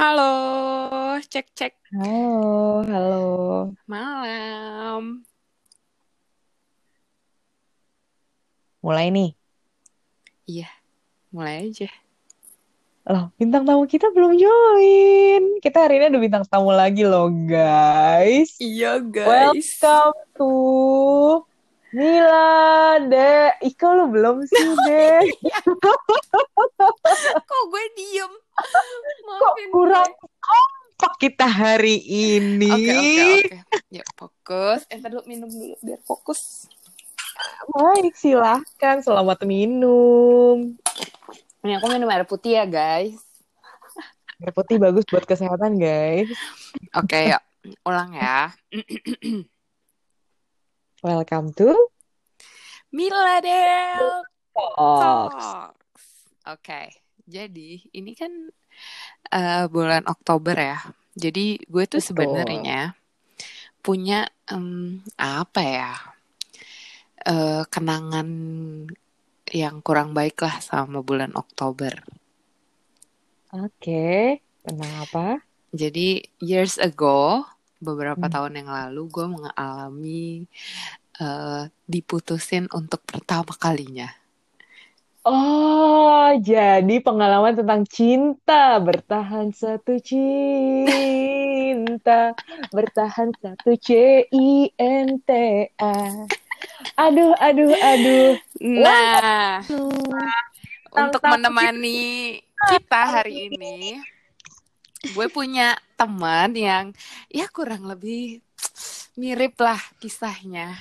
Halo, cek cek Halo, halo. malam. Mulai nih. Iya, mulai aja. Loh, bintang tamu kita belum join. Kita hari ini ada bintang tamu lagi loh, guys. Iya Welcome to Mila, De. Iko lu belum sih, De? Kok gue diem? Kok Maafin kurang gue. kompak kita hari ini? Oke oke oke. Yuk fokus. Eh dulu minum dulu biar fokus. Baik, silahkan. Selamat minum. Ini aku minum air putih ya guys. Air putih bagus buat kesehatan, guys. Oke yuk, ulang ya. Welcome to Mila Del Talks. Oke, jadi ini kan eh, bulan Oktober ya. Jadi gue tuh sebenarnya punya em, apa ya eh, kenangan yang kurang baik lah sama bulan Oktober. Oke, tenang apa? Jadi years ago, beberapa Hmm. tahun yang lalu gue mengalami eh, diputusin untuk pertama kalinya. Oh, jadi pengalaman tentang cinta, bertahan satu cinta, bertahan satu C I N T A. Aduh, aduh, aduh. Nah, untuk menemani kita hari ini, gue punya teman yang ya kurang lebih mirip lah kisahnya.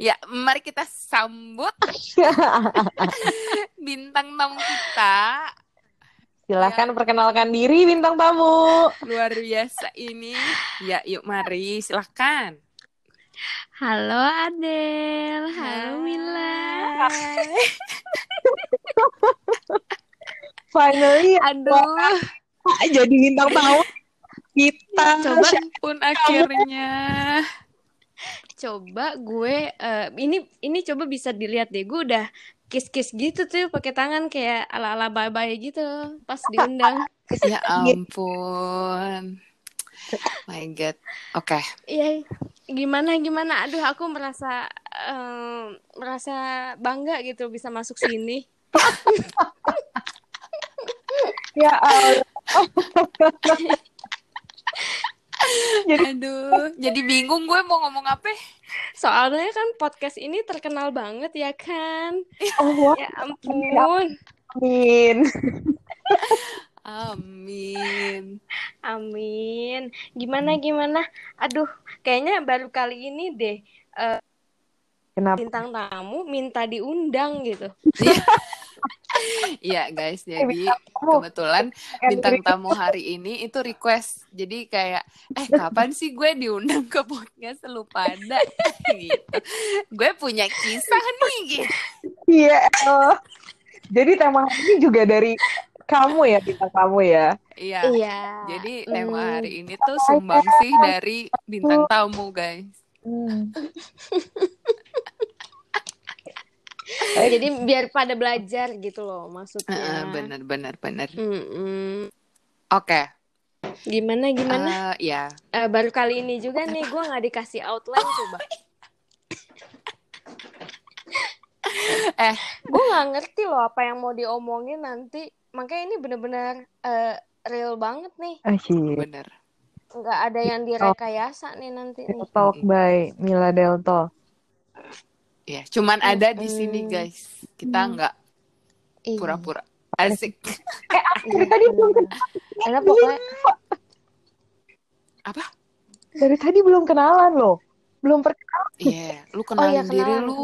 Ya, mari kita sambut bintang tamu kita Silahkan perkenalkan diri bintang tamu. luar biasa ini. Ya, yuk mari silahkan. Halo Adel, halo Mila. Finally, Aduh, jadi bintang tamu kita. coba Pun akhirnya. Coba gue eh, ini ini coba bisa dilihat deh, gue udah kiss-kiss gitu tuh pakai tangan kayak ala-ala bye-bye gitu pas diundang. Ya ampun. My God. Oke. Iya, gimana gimana? Aduh, aku merasa eh, merasa bangga gitu bisa masuk sini. Ya Allah. Aduh, jadi bingung gue mau ngomong apa. Soalnya kan podcast ini terkenal banget ya kan? Oh, wah, Ya ampun. amin. Amin. Amin. Gimana gimana? Aduh, kayaknya baru kali ini deh Kenapa? bintang tamu minta diundang gitu. Iya guys, jadi kebetulan bintang tamu hari ini itu request. Jadi kayak, eh kapan sih gue diundang ke podcast lu pada? gitu. Gue punya kisah nih gitu. Iya. eh, jadi tema hari ini juga dari kamu ya, bintang tamu ya. Iya. Iya. Jadi Hmm. tema hari ini tuh sumbangsih dari bintang tamu guys. Hmm. Jadi biar pada belajar gitu loh maksudnya. Heeh, bener bener bener. Mm-mm. Oke. Gimana gimana? eh, ya. Eh, baru kali ini juga nih gue nggak dikasih outline coba. Eh. gue nggak ngerti loh apa yang mau diomongin nanti. Makanya ini bener-bener eh, real banget nih. Asyik. Bener. Nggak ada yang direkayasa nih nanti nih. Talk by Mila Delto. Ya, cuman ada di sini guys. Kita nggak Iya. pura-pura. Asik. Iya, tadi belum bener. Karena pokoknya Apa? Dari tadi belum kenalan loh. Belum perkenalan. Iya, lu oh kenalin iya diri kenalan. lu.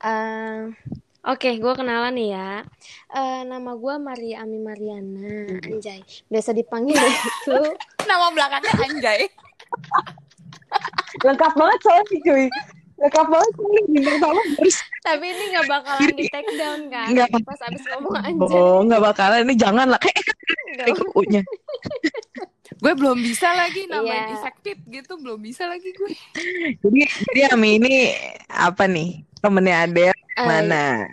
Eh, Oke, gue kenalan nih ya. Eh, nama gue Maria Ami Mariana, anjay. Biasa dipanggil itu. Nama belakangnya Anjay. Lengkap banget soalnya cuy. Lengkap banget soalnya bintang tamu harus. Tapi ini nggak bakalan di take down kan? Nggak. Pas abis ngomong anjay. Oh, nggak bakalan. Ini jangan lah. Kayak kayak Gue belum bisa lagi namain Iya. efektif gitu, belum bisa lagi gue. Jadi, jadi Ami ini apa nih? Temennya Adel Eh, mana?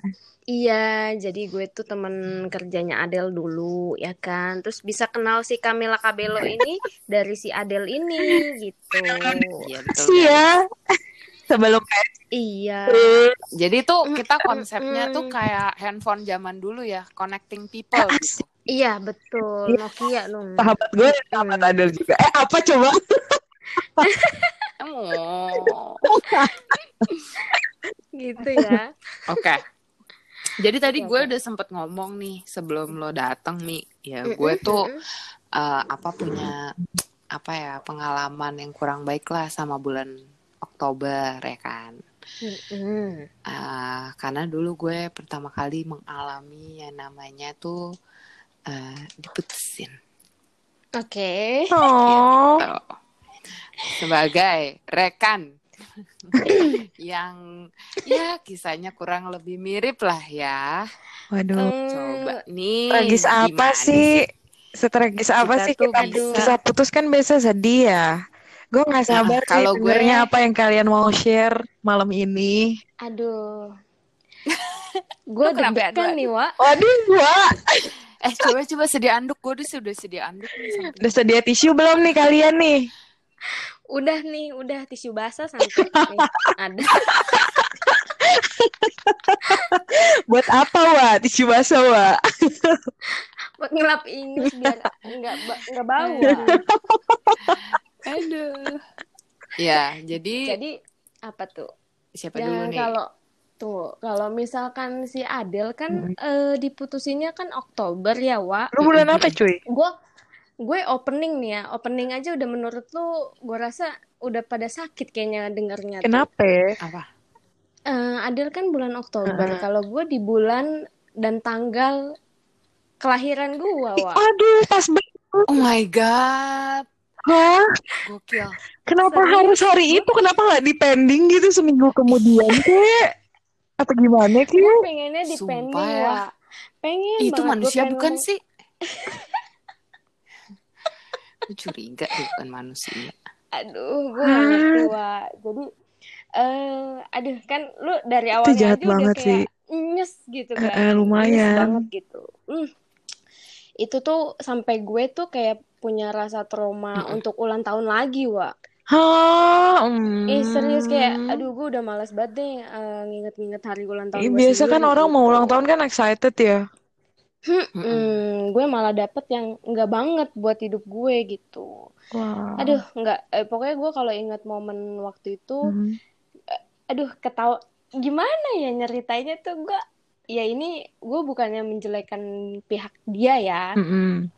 Iya, jadi gue tuh temen kerjanya Adele dulu, ya kan. Terus bisa kenal si Camila Cabello ini dari si Adele ini, gitu. Iya betul. Sih ya. Sebelum kayak Iya. Jadi tuh kita konsepnya tuh kayak handphone zaman dulu ya, connecting people gitu. Iya, betul. Nokia dong. sahabat gue sahabat Adel juga. Eh apa coba? Oh. Gitu ya. Oke. Jadi tadi gue udah sempet ngomong nih sebelum lo datang Mi, ya gue tuh eh, apa punya apa ya pengalaman yang kurang baik lah sama bulan Oktober ya kan. Mm-mm. Eh, karena dulu gue pertama kali mengalami yang namanya tuh eh, diputusin. Oke. Oh. Tuh. Sebagai rekan yang ya kisahnya kurang lebih mirip lah ya. Waduh. Hmm, Coba nih. Tragis apa sih? Setragis apa Kita sih kita bisa- bisa putus kan biasa sedih ya. Gue nggak sabar sih kalau gue- dengernya apa yang kalian mau share malam ini. Aduh. Gue deg-degan nih, Wak. Waduh, gua Eh coba coba sedia anduk gue udah sudah sedia anduk nih sampai. udah sedia tisu belum nih kalian nih? Udah nih, udah tisu basah sampai nih. Ada. Buat apa wa tisu basah wa? Buat ngelap ingus biar nggak nggak bau. Aduh. Ya, jadi, Jadi apa tuh? siapa dulu Yang nih? kalau tuh kalau misalkan si Adel kan eh, diputusinnya kan Oktober ya, Wak. Lu bulan apa cuy? Gue gue opening nih ya, opening aja udah menurut lu gue rasa udah pada sakit kayaknya dengernya tuh. Kenapa? ya? Apa? Eh, Adel kan bulan Oktober. Heeh. Kalau gue di bulan dan tanggal kelahiran gue, Wak. Aduh, pas banget. Oh my god. Hah? Gokil. Kenapa Serius? harus hari itu? Kenapa nggak dipending gitu seminggu kemudian kek? Apa gimana Gue kek? pengennya di Sumpah pending, ya. Wak. Pengen Itu banget gue manusia pengen bukan sih? Gue curiga deh bukan manusia. Aduh, gue Wak. Jadi, eh aduh, kan lu dari Itu awalnya jahat aja udah banget kayak sih. nyes gitu Eh, kan. eh, lumayan. Nyes banget gitu. Hmm. Itu tuh sampai gue tuh kayak punya rasa trauma Mm-mm. untuk ulang tahun lagi, Wak. Hah? Eh serius kayak, Hmm. aduh gue udah malas banget deh eh, nginget-nginget hari ulang tahun gue biasa kan orang mau ulang tahun kan excited ya. Hmm, gue malah dapet yang enggak banget buat hidup gue gitu. Wah. Aduh, enggak. Eh, pokoknya gue kalau ingat momen waktu itu, Hmm. aduh ketawa gimana ya nyeritainnya tuh gue ya ini gue bukannya menjelekan pihak dia ya Mm-mm.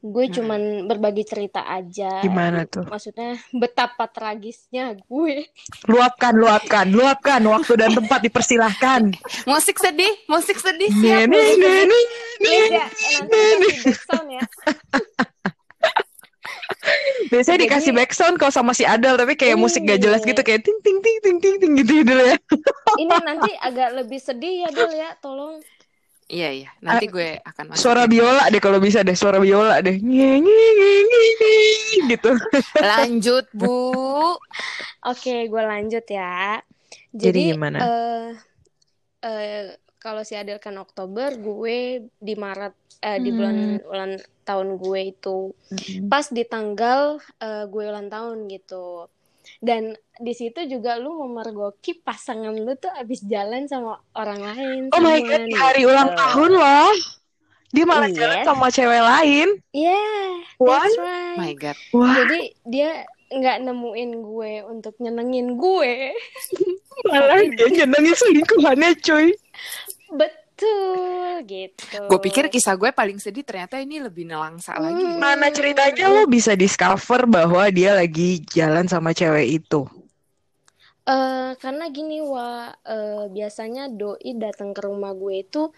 Gue cuman berbagi cerita aja Gimana tuh? maksudnya betapa tragisnya gue Luapkan, luapkan, luapkan. Waktu dan tempat dipersilahkan. Musik sedih, musik sedih siap. Neni, neni, neni. ya nanti dikasih backsound ya Biasanya Jadi- dikasih backsound kalau sama si Adel, tapi kayak musik gak jelas Iya. gitu, kayak ting ting ting ting ting ting gitu dulu ya. ini nanti agak lebih sedih ya Del ya tolong Iya iya, nanti gue akan masukin. Suara biola deh kalau bisa deh, suara biola deh. Nye, nye, nye, nye, nye, gitu. Lanjut Bu. oke gue lanjut ya Jadi jadi gimana? eh eh, kalau si Adel kan Oktober gue di Maret eh, di bulan Hmm. ulang tahun gue itu pas di tanggal eh, gue ulang tahun gitu dan di situ juga lu memergoki pasangan lu tuh abis jalan sama orang lain Oh my god, di hari ulang gitu. tahun loh. Dia malah Iya. jalan sama cewek lain. Yeah, What? that's right. My god. Wah, Jadi dia nggak nemuin gue untuk nyenengin gue. malah dia nyenengin selingkuhannya cuy. Betul gitu. Gue pikir kisah gue paling sedih ternyata ini lebih nelangsa lagi. Hmm. Mana ceritanya lo bisa discover bahwa dia lagi jalan sama cewek itu? Eh, karena gini wa eh, biasanya doi datang ke rumah gue itu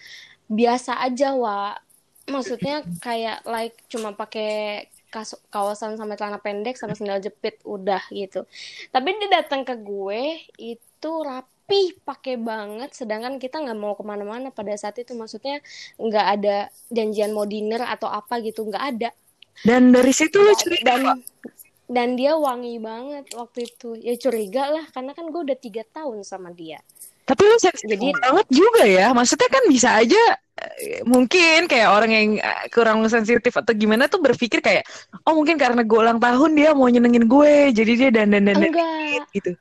biasa aja wa. Maksudnya kayak like cuma pakai kas- kawasan sama celana pendek sama sandal jepit udah gitu. Tapi dia datang ke gue itu rapi pakai banget sedangkan kita nggak mau ke mana-mana pada saat itu. Maksudnya nggak ada janjian mau dinner atau apa gitu nggak ada. Dan dari situ lo curiga dan dan dia wangi banget waktu itu. Ya curiga lah karena kan gue udah tiga tahun sama dia. Tapi lu sensitif Jadi- banget juga ya. Maksudnya kan bisa aja eh, mungkin kayak orang yang eh, kurang sensitif atau gimana tuh berpikir kayak oh mungkin karena gue ulang tahun dia mau nyenengin gue jadi dia dandan dandan enggak gitu.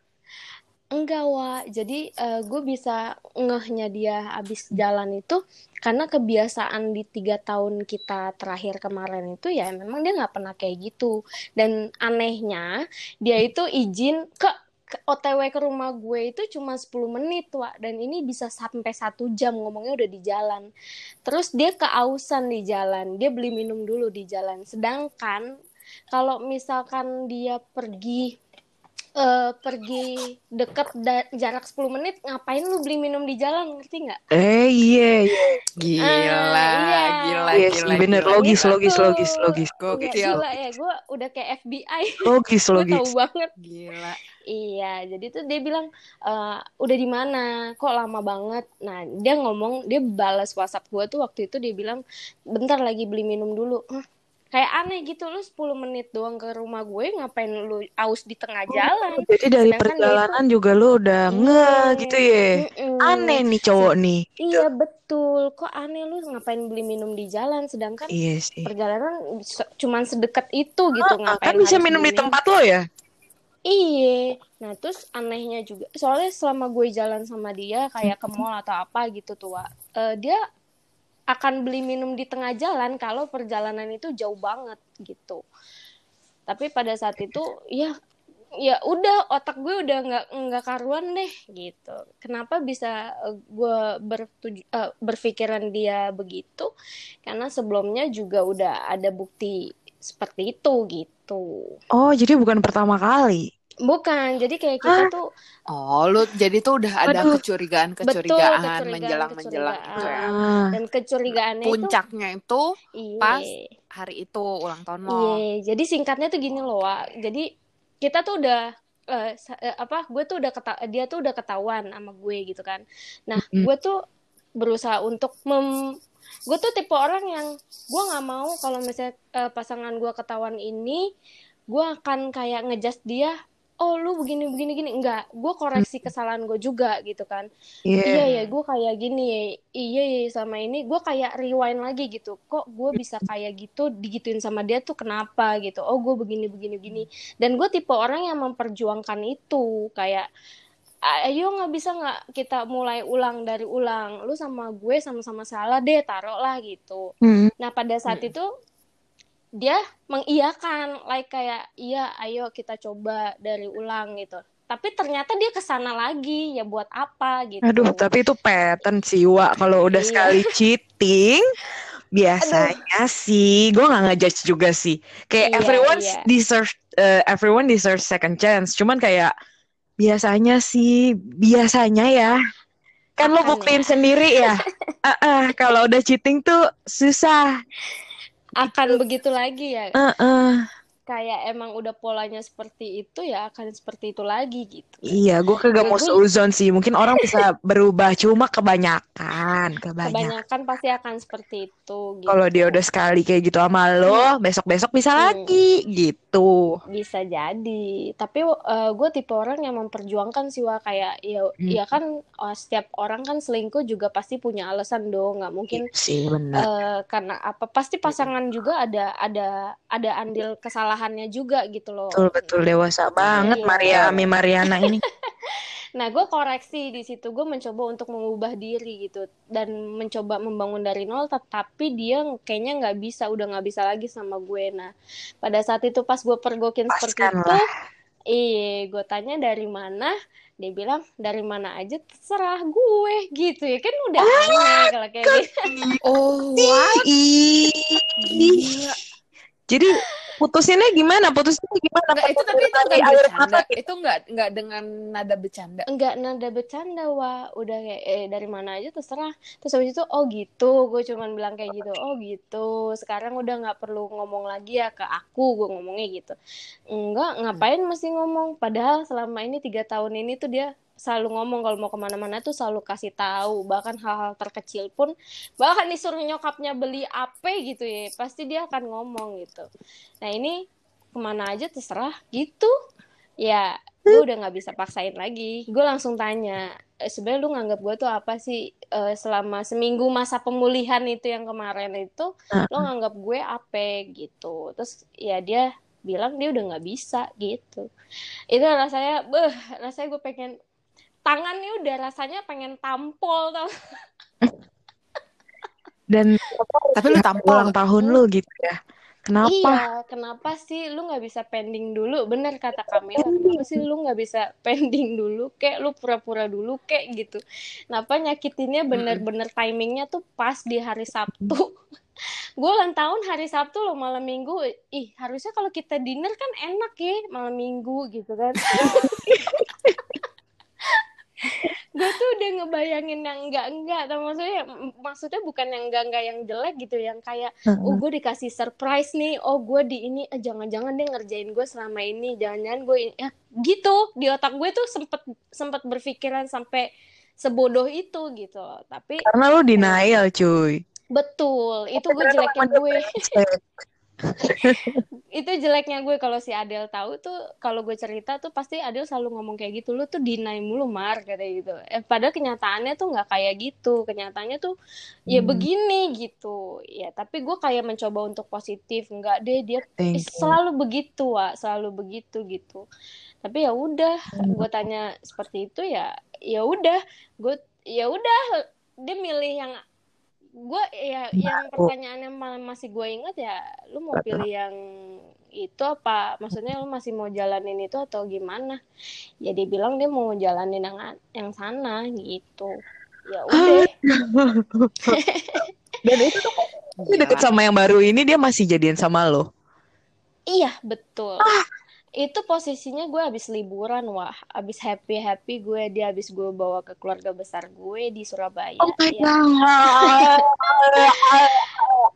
Enggak wa. Jadi gue bisa ngehnya dia abis jalan itu karena kebiasaan di tiga tahun kita terakhir kemarin itu ya memang dia nggak pernah kayak gitu. Dan anehnya dia itu izin ke, ke OTW ke rumah gue itu cuma 10 menit wa. Dan ini bisa sampai satu jam ngomongnya udah di jalan. Terus dia keausan di jalan dia beli minum dulu di jalan. Sedangkan kalau misalkan dia pergi eh, pergi deket da- jarak 10 menit ngapain lu beli minum di jalan ngerti nggak Eh iya iya. Gila, Ah, iya. gila, Iya gila, sih bener gila. logis Gitu. logis logis logis Nggak, Gokil. gila ya gue udah kayak FBI logis logis. tahu banget Gila. Iya, jadi tuh dia bilang "Eh, udah di mana? Kok lama banget? Nah, dia ngomong, dia balas WhatsApp gue tuh waktu itu dia bilang bentar lagi beli minum dulu. Hah, kayak aneh gitu lu 10 menit doang ke rumah gue ngapain lu aus di tengah jalan? Jadi dari Sedangkan perjalanan juga lu udah nge gitu ya. Mm-mm. Aneh nih cowok nih. Iya betul. Kok aneh lu ngapain beli minum di jalan sedangkan Iya sih. perjalanan cuman sedekat itu gitu Ah, ngapain kan bisa minum di tempat lo ya? Iya, nah terus anehnya juga, soalnya selama gue jalan sama dia kayak ke mall atau apa gitu tuh, Wak, eh, dia akan beli minum di tengah jalan kalau perjalanan itu jauh banget gitu. Tapi pada saat itu ya ya udah otak gue udah nggak nggak karuan deh gitu. Kenapa bisa eh, gue bertuju, eh, berpikiran dia begitu? Karena sebelumnya juga udah ada bukti seperti itu gitu. Oh, jadi bukan pertama kali. Bukan, jadi kayak kita Hah? tuh Oh, lu jadi tuh udah ada kecurigaan-kecurigaan Betul, menjelang-menjelang gitu ya. Ah, dan kecurigaannya itu Puncaknya itu iya. pas hari itu ulang tahun lo. Iya, jadi singkatnya tuh gini loh, Wak. Jadi kita tuh udah eh, eh, apa? Gue tuh udah keta dia tuh udah ketahuan sama gue gitu kan. Nah, Mm. gue tuh berusaha untuk mem gue tuh tipe orang yang gue nggak mau kalau misalnya eh, pasangan gue ketahuan ini, gue akan kayak ngejudge dia. Oh lu begini begini gini enggak, gue koreksi kesalahan gue juga gitu kan. iya. Iya ya, gue kayak gini ya. Iya ya, sama ini gue kayak rewind lagi gitu. Kok gue bisa kayak gitu, digituin sama dia tuh kenapa gitu. Oh gue begini begini begini. Dan gue tipe orang yang memperjuangkan itu. Kayak, ayo nggak bisa nggak kita mulai ulang dari ulang. Lu sama gue sama-sama salah deh, taruh lah gitu. Hmm. Nah pada saat itu dia mengiyakan, like kayak iya, ayo kita coba dari ulang gitu. Tapi ternyata dia ke sana lagi, ya buat apa gitu. Aduh, tapi itu pattern sih, Wak. Kalau udah Iya. sekali cheating, biasanya sih, gue nggak ngejudge juga sih. Kayak Iya, everyone iya. deserve, eh, everyone deserves second chance. Cuman kayak biasanya sih, biasanya ya. Kan lo buktiin sendiri ya. Ah, ah, kalau udah cheating tuh susah. Akan begitu lagi ya Ah, ah. Kayak emang udah polanya seperti itu ya akan seperti itu lagi gitu Iya, gue kagak mau Gue- seuzon sih. Mungkin orang bisa berubah, cuma kebanyakan, kebanyakan. kebanyakan pasti akan seperti itu gitu. Kalau dia udah sekali kayak gitu sama lo, besok-besok bisa Hmm. lagi gitu. bisa jadi tapi gue tipe orang yang memperjuangkan sih wah kayak ya Hmm. ya kan uh, setiap orang kan selingkuh juga pasti punya alasan dong nggak mungkin Iya sih benar. eh, karena apa pasti pasangan juga ada ada ada andil kesalahannya juga gitu loh Betul betul dewasa banget Iya. Maria Ami Mariana ini. Nah, gue koreksi di situ. Gue mencoba untuk mengubah diri gitu dan mencoba membangun dari nol. Tetapi dia kayaknya nggak bisa, udah nggak bisa lagi sama gue. Nah, pada saat itu pas gue pergokin seperti Lepaskan itu, iya, gue tanya dari mana. Dia bilang dari mana aja terserah gue gitu ya kan udah aneh kalau kayak gitu. Oh. Gila. Jadi putusinnya gimana? Putusinnya gimana? Nggak, itu tapi itu Dari nggak air bercanda. mata gitu. Itu nggak nggak dengan nada bercanda. Enggak nada bercanda wah udah kayak eh dari mana aja terserah terus habis itu oh gitu gue cuman bilang kayak gitu oh gitu sekarang udah nggak perlu ngomong lagi ya ke aku gue ngomongnya gitu enggak ngapain mesti ngomong padahal selama ini tiga tahun ini tuh dia selalu ngomong kalau mau ke mana-mana tuh selalu kasih tahu. Bahkan hal-hal terkecil pun bahkan disuruh nyokapnya beli apa gitu ya pasti dia akan ngomong gitu. Nah ini ke mana aja terserah gitu. Ya gue udah nggak bisa paksain lagi. Gue langsung tanya eh, sebenarnya lu nganggap gue tuh apa sih? Eh, selama seminggu masa pemulihan itu yang kemarin itu lo nganggap gue apa gitu. Terus ya dia bilang dia udah nggak bisa gitu. Itu rasanya beh rasanya gue pengen tangannya udah rasanya pengen tampol tau Dan Tapi lu tampol. ulang tahun lu gitu ya. Kenapa? Iya, kenapa sih lu nggak bisa pending dulu? Bener kata Kamila, kenapa sih lu nggak bisa pending dulu? Kayak lu pura-pura dulu kayak gitu. Kenapa nyakitinnya bener-bener timingnya tuh pas di hari Sabtu? Gue ulang tahun hari Sabtu loh malam minggu. Ih, harusnya kalau kita dinner kan enak ya malam minggu gitu kan. gue tuh udah ngebayangin yang enggak-enggak tau maksudnya maksudnya bukan yang enggak-enggak yang jelek gitu yang kayak oh gue dikasih surprise nih oh gue di ini eh, jangan-jangan dia ngerjain gue selama ini jangan-jangan gue ini ya gitu di otak gue tuh sempet sempet berpikiran sampai sebodoh itu gitu tapi Karena lu denial, cuy. betul itu gue jeleknya teman-teman gue brengsek. itu jeleknya gue kalau si Adel tahu tuh kalau gue cerita tuh pasti Adel selalu ngomong kayak gitu lu tuh deny mulu mar kata gitu. Eh, padahal kenyataannya tuh nggak kayak gitu. Kenyataannya tuh ya Hmm. begini gitu. Ya tapi gue kayak mencoba untuk positif. Nggak deh dia eh, selalu begitu wa selalu begitu gitu. Tapi ya udah Hmm. gue tanya seperti itu ya ya udah. Gue ya udah dia milih yang gue ya yang Tahu. pertanyaan yang ma- masih gue ingat ya lu mau pilih yang itu apa? Maksudnya lu masih mau jalanin itu atau gimana? Ya dia bilang dia mau jalanin yang yang sana gitu. Ya udah. Dan itu tuh dia deket sama yang baru ini dia masih jadian sama lo. iya betul itu posisinya gue habis liburan wah habis happy happy gue dia habis gue bawa ke keluarga besar gue di Surabaya Oh my ya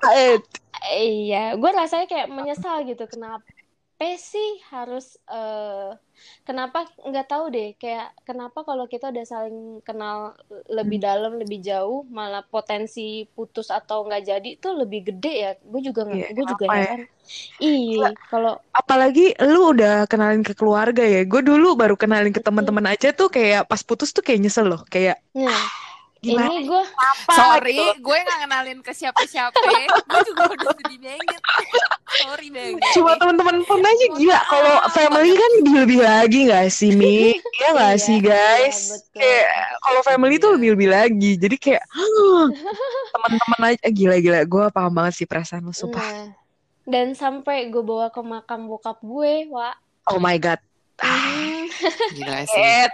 god. Iya, gue rasanya kayak menyesal gitu. Kenapa sih harus eh kenapa nggak tahu deh kayak kenapa kalau kita udah saling kenal lebih dalam lebih jauh malah potensi putus atau nggak jadi tuh lebih gede ya gue juga nggak Iya, gue juga kenapa ya? heran iya kalau Apalagi lu udah kenalin ke keluarga ya. Gue dulu baru kenalin ke teman-teman aja tuh kayak pas putus tuh kayak nyesel loh. Kayak nah gimana ini gue apa Sorry, gitu. gue gak kenalin ke siapa-siapa. gue juga udah sedih banget. Sorry banget. Cuma teman-teman pun aja gila. Kalau family kan lebih-lebih lagi gak sih, Mi? Iya gak Iya, sih, iya, guys? betul. Kayak kalau family tuh Iya. lebih-lebih lagi. Jadi kayak teman-teman aja eh, gila-gila. Gue paham banget sih perasaan lu, sumpah. nah dan sampai gue bawa ke makam bokap gue Wak Oh my god. Hmm, Gila sih.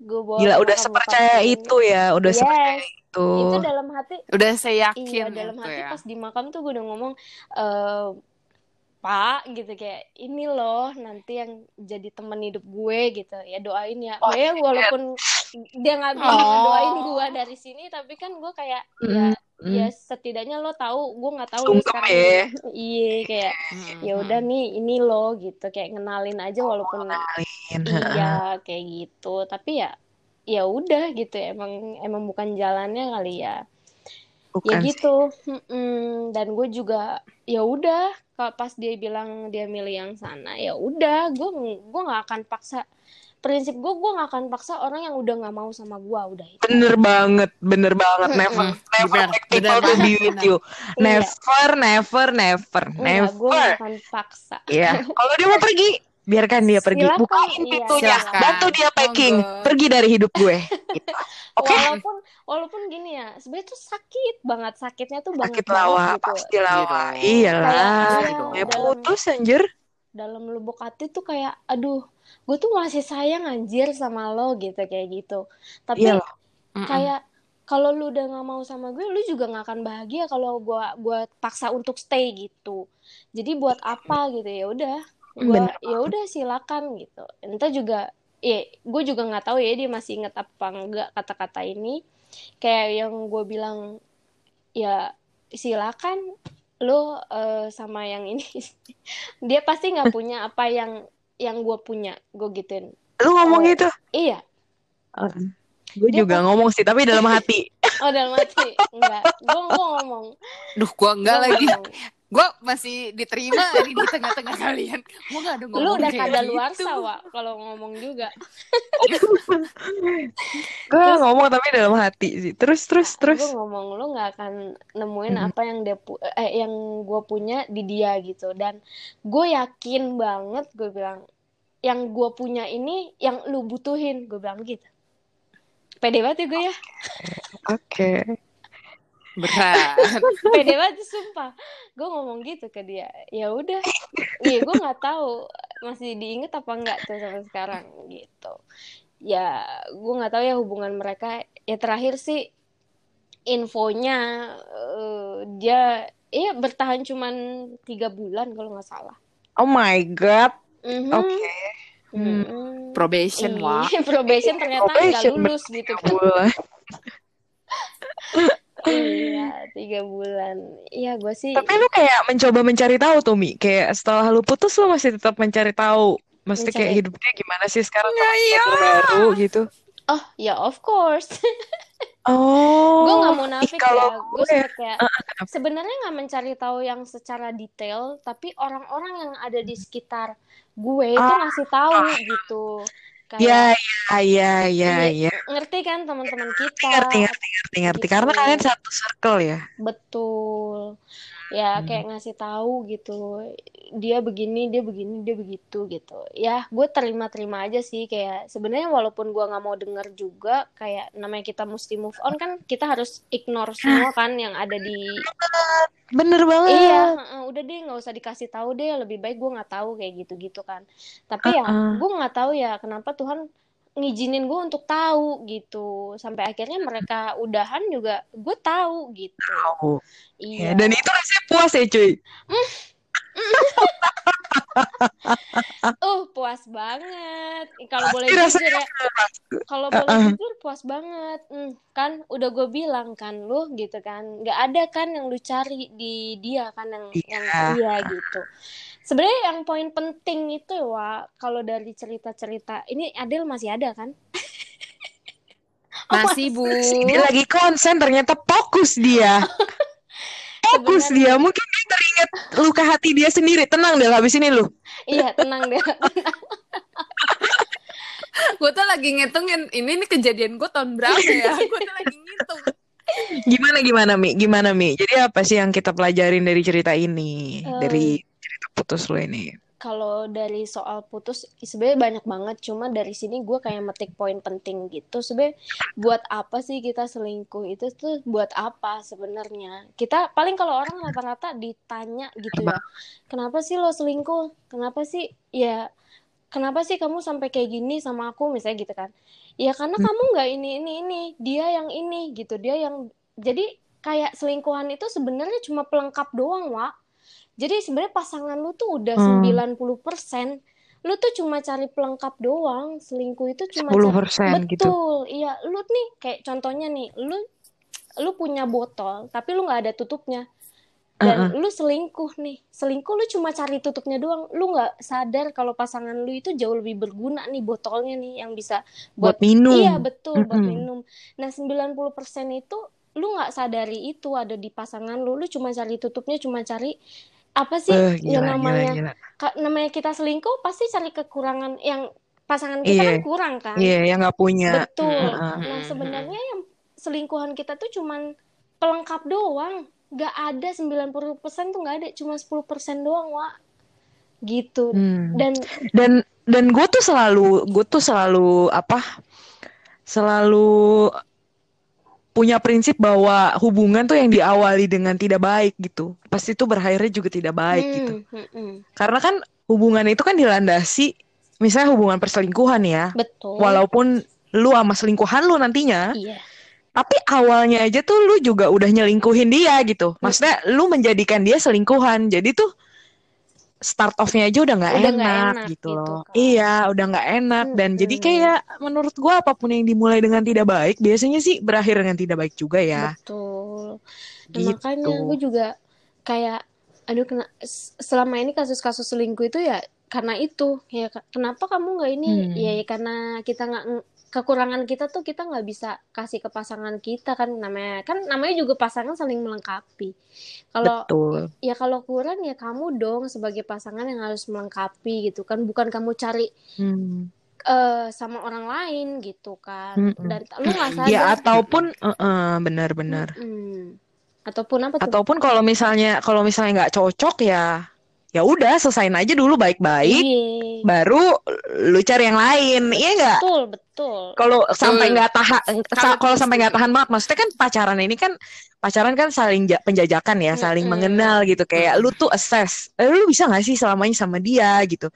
Gue bawa gila udah sepercaya gue. itu ya, udah sepercaya yes itu. itu dalam hati Udah saya yakin Iya dalam itu hati ya. pas di makam tuh gue udah ngomong eh Pak gitu kayak ini loh nanti yang jadi teman hidup gue gitu ya doain ya Oh, ya walaupun dia nggak bisa Oh. doain gue dari sini tapi kan gue kayak ya Mm, ya setidaknya lo tahu gue nggak tahu Sungkem sekarang ya. iya kayak Hmm, ya udah nih ini lo gitu. Kayak ngenalin aja walaupun kenalin. iya kayak gitu. Tapi ya ya udah gitu emang emang bukan jalannya kali ya. Bukan ya gitu Mm-mm. dan gue juga ya udah kalau pas dia bilang dia milih yang sana ya udah gue gue nggak akan paksa prinsip gue gue nggak akan paksa orang yang udah nggak mau sama gue udah itu Bener banget, bener banget. Never, never people to be with you. Iya. Never, never, never, gue never. nggak akan paksa Iya. Kalau dia mau pergi, biarkan dia pergi. Silakan, Bukain iya. pintunya, Silakan. bantu dia packing, Monggo. pergi dari hidup gue. Gitu. Oke. walaupun walaupun gini ya sebenarnya tuh sakit banget sakitnya tuh banget Sakit lawa, gitu pasti lawa. Iya dong. Iyalah. Kayak, Ya putus anjir. dalam lubuk hati tuh kayak aduh gue tuh masih sayang anjir sama lo gitu kayak gitu. Tapi Iya kayak kalau lu udah nggak mau sama gue lu juga nggak akan bahagia kalau gue gua paksa untuk stay gitu. Jadi buat apa gitu ya udah. Gue ya udah silakan gitu. Entah juga ya gue juga nggak tahu ya dia masih inget apa enggak kata-kata ini. Kayak yang gue bilang ya silakan lo eh, sama yang ini. Dia pasti nggak punya apa yang yang gue punya gue gituin Lu ngomong Oh. gitu? iya Gue Dia juga ngomong sih, tapi dalam hati. oh dalam hati enggak gue gue ngomong Duh, gua enggak Gua lagi. ngomong. Gue masih diterima nih di tengah-tengah kalian gue gak ada ngomong Lu udah kada luar gitu. sawa kalau ngomong juga. Gue ngomong tapi dalam hati sih. Terus terus terus. Gue ngomong lu nggak akan nemuin Mm-mm. apa yang dia pu- eh yang gue punya di dia gitu. Dan gue yakin banget gue bilang yang gue punya ini yang lu butuhin gue bilang gitu. Pede banget ya gue ya. Oke. Berat Pede banget sumpah. Gue ngomong gitu ke dia. Ya udah. Iya gue nggak tahu masih diinget apa enggak tuh sampai sekarang gitu. Ya gue nggak tahu ya hubungan mereka. Ya terakhir sih infonya eh, dia iya bertahan cuman tiga bulan kalau nggak salah. Oh my god. Mhm. Oke. Hmm. Mhm. probation Iya, wah probation ternyata nggak Probation, lulus gitu kan. Iya, tiga bulan. Iya, gue sih Tapi lu kayak mencoba mencari tahu tuh Mi. Kayak setelah lu putus lu masih tetap mencari tahu. Maksudnya kayak Mencari. hidup dia gimana sih sekarang Ya, iya. baru gitu. Oh, ya of course. Oh. gue nggak mau nafik kalau ya. Gue sempet kayak sebenarnya nggak mencari tahu yang secara detail, tapi orang-orang yang ada di sekitar gue itu Ah. ngasih tahu gitu. Ya, Kayak ya, ya, ya, Iya. ya. ngerti kan teman-teman kita. Ngerti, ngerti, ngerti, ngerti. Gitu. Karena kalian satu circle ya. Betul. Ya, Hmm. kayak ngasih tahu gitu. Dia begini, dia begini, dia begitu gitu. Ya, gue terima-terima aja sih kayak sebenarnya walaupun gue nggak mau denger juga kayak namanya kita mesti move on kan kita harus ignore semua kan yang ada di Bener banget. Iya, udah deh nggak usah dikasih tahu deh. Lebih baik gue nggak tahu kayak gitu-gitu kan. Tapi ya Uh-uh. gue nggak tahu ya kenapa Tuhan ngizinin gue untuk tahu gitu. Sampai akhirnya mereka udahan juga gue tahu gitu. Tahu. Ya, Iya. dan itu rasanya puas ya cuy. Uh, puas banget. Kalau boleh jujur rasanya ya, kalau boleh Uh-uh. jujur puas banget. Hmm, kan udah gue bilang kan lu gitu kan, nggak ada kan yang lu cari di dia kan yang yang Iya. iya gitu. Sebenarnya yang poin penting itu wa kalau dari cerita-cerita ini Adel masih ada kan? masih bu Dia lagi konsen ternyata fokus dia. Fokus Sebenarnya- dia. Mungkin dia teringat luka hati dia sendiri. Tenang deh habis ini lu. Iya tenang deh. gue tuh lagi ngitungin ini nih kejadian gue tahun berapa ya gue tuh lagi ngitung Gimana gimana Mi? Gimana Mi? Jadi apa sih yang kita pelajarin dari cerita ini? Eh. Dari cerita putus lu ini? Kalau dari soal putus sebenarnya banyak banget, cuma dari sini gue kayak metik poin penting gitu. Sebenarnya buat apa sih kita selingkuh itu tuh buat apa sebenarnya? Kita paling kalau orang rata-rata ditanya gitu ya, kenapa sih lo selingkuh? Kenapa sih ya kenapa sih kamu sampai kayak gini sama aku misalnya gitu kan? Ya karena Hmm. kamu nggak ini ini ini, dia yang ini gitu, dia yang jadi kayak selingkuhan itu sebenarnya cuma pelengkap doang, Wak. Jadi sebenarnya pasangan lu tuh udah Hmm. 90%. Lu tuh cuma cari pelengkap doang. Selingkuh itu cuma 10% cari... gitu. Betul. Iya, lu nih kayak contohnya nih, lu lu punya botol tapi lu nggak ada tutupnya. Dan lu selingkuh nih. Selingkuh lu cuma cari tutupnya doang. Lu nggak sadar kalau pasangan lu itu jauh lebih berguna nih botolnya nih yang bisa Buat minum. Iya betul buat Mm-mm. minum. Nah 90% itu lu nggak sadari itu ada di pasangan lu. Lu cuma cari tutupnya, cuma cari apa sih yang gila, namanya gila, gila. ka- namanya kita selingkuh pasti cari kekurangan yang pasangan kita Iya. kan kurang kan. Iya, yang nggak punya. Betul. Heeh. Nah sebenarnya yang selingkuhan kita tuh cuman pelengkap doang. Gak ada 90% tuh gak ada, cuma 10% doang, Wak. Gitu. Hmm. Dan dan dan gue tuh selalu gue tuh selalu apa selalu punya prinsip bahwa hubungan tuh yang diawali dengan tidak baik gitu pasti itu berakhirnya juga tidak baik Hmm, gitu hmm, hmm. karena kan hubungan itu kan dilandasi misalnya hubungan perselingkuhan ya betul. walaupun lu sama selingkuhan lu nantinya Iya. tapi awalnya aja tuh lu juga udah nyelingkuhin dia gitu maksudnya lu menjadikan dia selingkuhan jadi tuh start off-nya aja udah nggak enak, enak gitu gitu loh kan. iya udah nggak enak dan jadi Mm-mm. kayak menurut gua apa pun yang dimulai dengan tidak baik biasanya sih berakhir dengan tidak baik juga ya Betul. Nah, Gitu. makanya gue juga kayak aduh kena selama ini kasus-kasus selingkuh itu ya karena itu ya kenapa kamu nggak ini Hmm. ya, ya karena kita nggak ng- kekurangan kita tuh kita nggak bisa kasih ke pasangan kita kan namanya kan namanya juga pasangan saling melengkapi kalau Betul. ya kalau kurang ya kamu dong sebagai pasangan yang harus melengkapi gitu kan bukan kamu cari Hmm. eh, sama orang lain gitu kan Mm-mm. dan lu nggak sadar Ya ataupun eh, eh, benar-benar. Mm-mm. ataupun apa tuh Ataupun kalau misalnya kalau misalnya nggak cocok ya ya udah selesain aja dulu baik-baik. Iya. Baru lu cari yang lain. Iya nggak? betul betul Kalau sampai nggak tahan kalau sampai nggak tahan banget maksudnya kan pacaran ini kan pacaran kan saling ja- penjajakan ya, saling Mm-mm. mengenal gitu kayak lu tuh assess. Eh, lu bisa nggak sih selamanya sama dia gitu.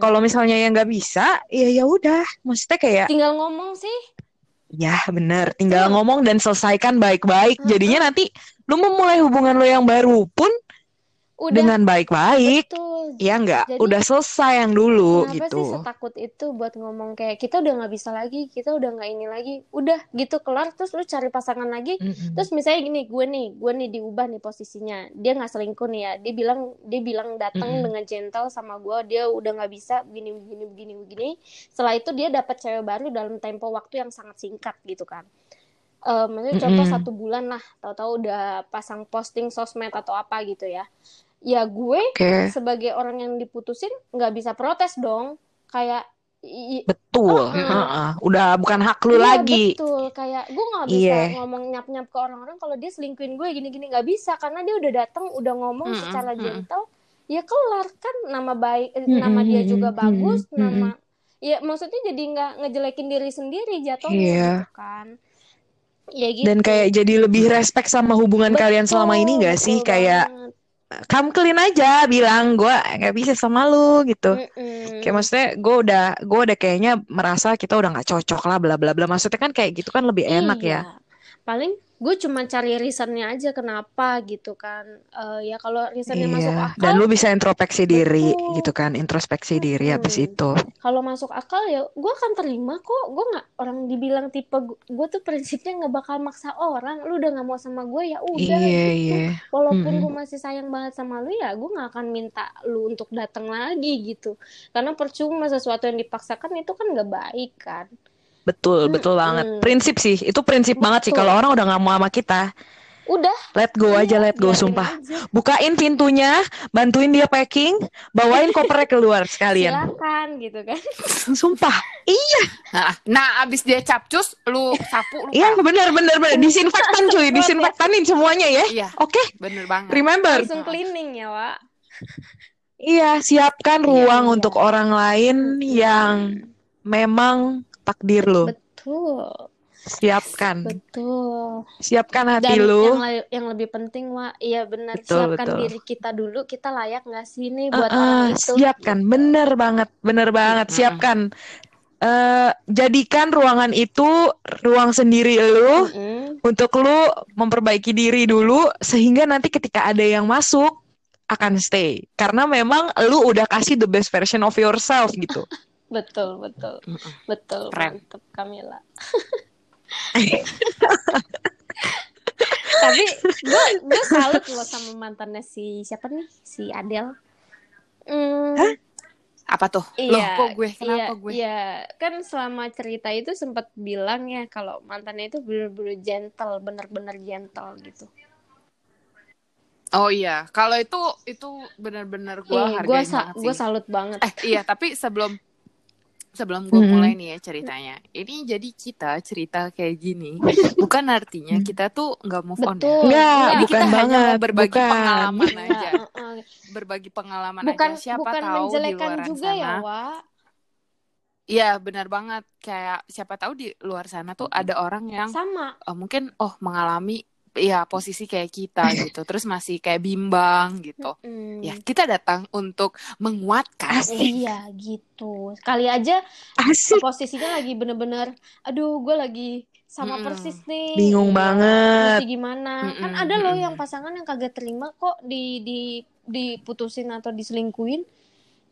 Kalau misalnya yang nggak bisa, ya ya udah. Maksudnya kayak tinggal ngomong sih Ya bener, tinggal ngomong dan selesaikan baik-baik. Jadinya nanti lu memulai hubungan lo yang baru pun udah dengan baik-baik, ya enggak, Jadi, udah selesai yang dulu Kenapa gitu. sih setakut itu buat ngomong kayak kita udah nggak bisa lagi, kita udah nggak ini lagi, udah gitu kelar terus lu cari pasangan lagi, Mm-mm. terus misalnya gini gue nih, gue nih diubah nih posisinya, dia nggak selingkuh nih ya, dia bilang dia bilang datang Mm-mm. dengan gentle sama gue, dia udah nggak bisa begini begini begini begini, setelah itu dia dapat cewek baru dalam tempo waktu yang sangat singkat gitu kan. Eh, maksudnya contoh Mm-mm. satu bulan lah, tahu-tahu udah pasang posting sosmed atau apa gitu ya. Ya gue Oke, sebagai orang yang diputusin nggak bisa protes dong kayak i- i- betul. Heeh. Heeh. Udah bukan hak lu iya, lagi. betul kayak gue nggak bisa Iya. ngomong nyap nyap ke orang-orang kalau dia selingkuhin gue gini-gini nggak bisa karena dia udah datang udah ngomong Mm-mm, secara mm-mm. gentle ya kelar kan nama baik eh, Mm-mm, nama dia juga bagus mm-mm. nama ya maksudnya jadi nggak ngejelekin diri sendiri jatuhnya Iya. gitu kan ya gitu Dan kayak jadi lebih respect sama hubungan kalian selama ini gak sih? betul Kayak banget. Come clean aja bilang gue nggak bisa sama lu gitu. Mm-mm. Kayak maksudnya gue udah gue udah kayaknya merasa kita udah nggak cocok lah bla bla bla. Maksudnya kan kayak gitu kan lebih enak ya. Iya. Paling gue cuma cari reasonnya aja kenapa gitu kan. Eh, ya kalau reasonnya masuk Iya. akal, Dan lu bisa introspeksi diri Betul. gitu kan, introspeksi diri habis Hmm. itu. kalau masuk akal ya gue akan terima kok. Gue nggak orang dibilang tipe gue tuh prinsipnya nggak bakal maksa orang. Lu udah nggak mau sama gue ya udah Iya gitu. iya. Walaupun Mm-mm. gue masih sayang banget sama lu ya gue nggak akan minta lu untuk datang lagi gitu. Karena percuma sesuatu yang dipaksakan itu kan nggak baik kan. Betul, betul banget. Mm-mm. Prinsip sih, itu prinsip banget sih. Betul. Kalau orang udah nggak mau sama kita, Udah. let go aja, iya, let go, biarin sumpah. aja. Bukain pintunya, bantuin dia packing, bawain kopernya keluar sekalian. Silakan gitu kan. Sumpah. Iya, Nah, nah abis dia capcus, lu sapu, lu iya benar benar benar. Disinfektan cuy, disinfektanin semuanya ya. Iya, Oke, bener banget. remember. Langsung cleaning ya, Wak. Iya, siapkan Iya, ruang iya. untuk orang lain yang memang takdir lo. Betul, Siapkan. betul. Siapkan Dan hati yang, lu. la- yang lebih penting, Wak, iya benar. Betul, Siapkan betul. diri kita dulu. Kita layak nggak sih nih buat Uh-uh, orang itu? siapkan, bener banget, bener banget. Mm-mm. Siapkan. Eh, jadikan ruangan itu ruang sendiri lu Mm-mm. untuk lu memperbaiki diri dulu sehingga nanti ketika ada yang masuk akan stay. Karena memang lu udah kasih the best version of yourself gitu. Betul, betul, betul. Keren. Mantep, Kamila. Tapi gue gue salut loh sama mantannya si siapa nih? Si Adele. Hmm, Apa tuh? Loh, Iya, kok gue? Kenapa iya, gue? Iya, kan selama cerita itu sempat bilang ya kalau mantannya itu bener-bener gentle, bener-bener gentle gitu. Oh iya, kalau itu itu benar-benar gue Eh, hargain gue banget sih. gue salut banget. Eh iya, tapi sebelum sebelum gue Mm-mm. mulai nih ya ceritanya, ini jadi kita cerita kayak gini, bukan artinya kita tuh nggak move on ya. Betul. Enggak, Iya, Ini bukan kita hanya mau banget, berbagi bukan. pengalaman Iya, aja, berbagi pengalaman bukan aja. Siapa bukan tahu di menjelekan luaran juga sana, ya. Iya benar banget. Kayak siapa tahu di luar sana tuh ada orang yang Sama. eh, mungkin oh mengalami ya posisi kayak kita gitu, terus masih kayak bimbang gitu. Mm. Ya kita datang untuk menguatkan. Iya gitu. Kali aja Asik. posisinya lagi bener-bener, aduh gue lagi sama Mm-mm. persis nih. Bingung Iya, banget. Mesti gimana? Kan Mm-mm, ada loh yang pasangan yang kagak terima kok di di diputusin atau diselingkuin.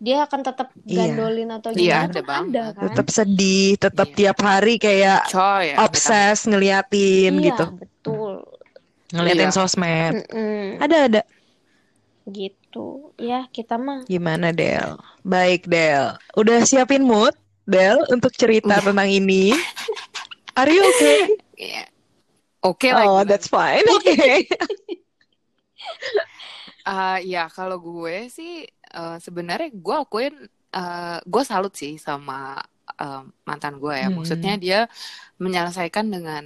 Dia akan tetap Iya. gandolin atau Iya, gimana ada kan banget. ada kan? Tetap sedih, tetap Iya. tiap hari kayak Coy, ya, obses ngeliatin Iya, gitu. betul. Ngeliatin Iya. sosmed. Mm-mm. Ada ada. Gitu. Ya, kita mah Gimana Del? Baik Del. Udah siapin mood Del untuk cerita Udah. tentang ini. Are you okay? Iya. Oke lah. oh, gimana? that's fine. Oke. Eh, ya kalau gue sih eh, sebenarnya gue akuin eh, gue salut sih sama eh, mantan gue ya. Hmm. Maksudnya dia menyelesaikan dengan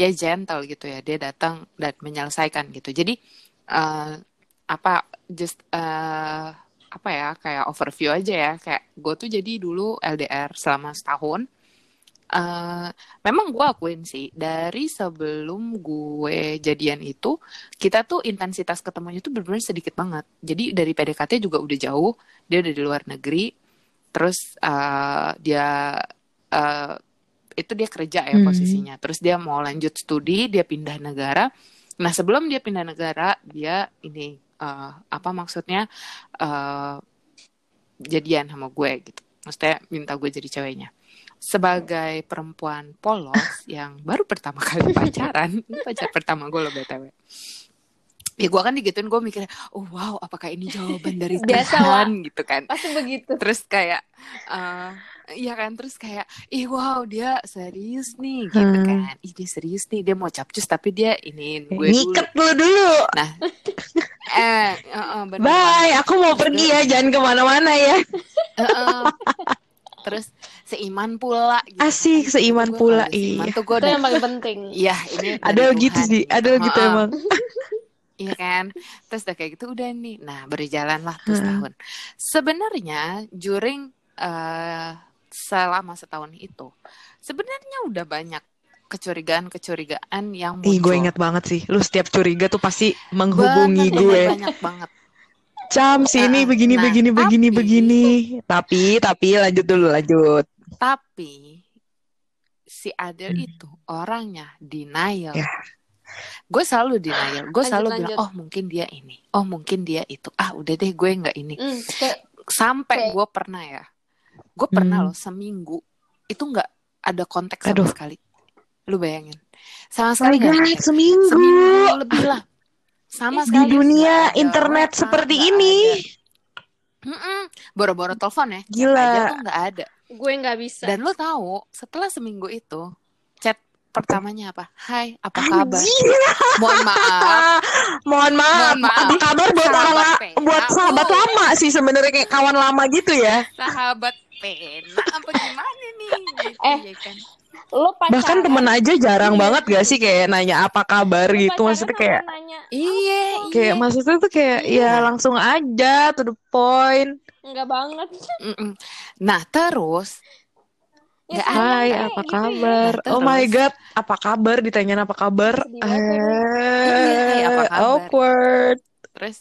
ya gentle gitu ya. Dia datang dan menyelesaikan gitu. Jadi eh, apa just eh, apa ya kayak overview aja ya. Kayak gue tuh jadi dulu LDR selama setahun. Eh, memang gue akuin sih dari sebelum gue jadian itu kita tuh intensitas ketemunya tuh benar-benar sedikit banget. Jadi dari PDKT juga udah jauh, dia udah di luar negeri. Terus eh, dia eh, itu dia kerja ya Hmm. posisinya. Terus dia mau lanjut studi, dia pindah negara. Nah sebelum dia pindah negara, dia ini eh, apa maksudnya eh, jadian sama gue gitu. Maksudnya minta gue jadi ceweknya. Sebagai perempuan polos yang baru pertama kali pacaran, pacar pertama gue loh btw. Ya gue kan digituin gue mikirnya, oh wow apakah ini jawaban dari Biasa, Tuhan gitu kan. Pasti begitu. Terus kayak, eh iya kan terus kayak, ih wow dia serius nih gitu Hmm. kan. Ih dia serius nih, dia mau capcus tapi dia ini gue dulu. Ngiket lu dulu. Nah, eh, eh, eh, bener Bye, aku mau pergi ya, jangan ke mana-mana ya. Eh, eh. Terus seiman pula gitu. Asik, Aduh, seiman gue pula, kalau seiman iya. tuh gue Itu udah yang paling penting. Iya, ini Ada gitu Tuhan sih, ada gitu Heeh. emang. Iya kan? Terus udah kayak gitu udah nih. Nah, berjalanlah tuh Heeh. setahun. Sebenarnya during eh, selama setahun itu sebenarnya udah banyak kecurigaan-kecurigaan yang muncul. Ih, gue ingat banget sih. Lu setiap curiga tuh pasti menghubungi Banget, gue. banyak banget. Cam, sini Heeh. begini, Nah, begini, begini, tapi- begini. Tapi, tapi lanjut dulu, lanjut. Tapi si Adel Hmm. itu orangnya denial. Ya. Gue selalu denial. Gue selalu lanjut. bilang, oh mungkin dia ini, oh mungkin dia itu. Ah udah deh, gue nggak ini. Hmm, kayak Sampai Oke. gue pernah ya, gue pernah Hmm. loh seminggu itu nggak ada konteks sama Aduh. sekali. Lu bayangin, sama Oh sekali God, ada. seminggu. Seminggu lebih lah. Sama Di sekali dunia nggak ada internet seperti ini. Mm-mm. Boro-boro telepon ya, Gila. aja tuh nggak ada. gue nggak bisa. Dan lo tahu, setelah seminggu itu, chat pertamanya apa? Hai, apa kabar? Mohon maaf. Mohon maaf. Mohon maaf. Apa kabar buat Sahabat orang buat sahabat lama sih sebenarnya kayak kawan lama gitu ya. Sahabat pena apa gimana nih? Gitu, Eh, ya kan? Lo pacaran. Bahkan temen aja jarang Iya. banget gak sih kayak nanya apa kabar lo gitu. Maksudnya kayak nanya, Iya, kayak iya. maksudnya tuh kayak Iya. ya langsung aja to the point. enggak banget. Nah, terus Ya, sama Hai, kayak apa gitu ya. kabar? Nah, oh my god, apa kabar? Ditanyain apa kabar? Sedih banget ya, Iya, hai, apa Eh, kabar? awkward. terus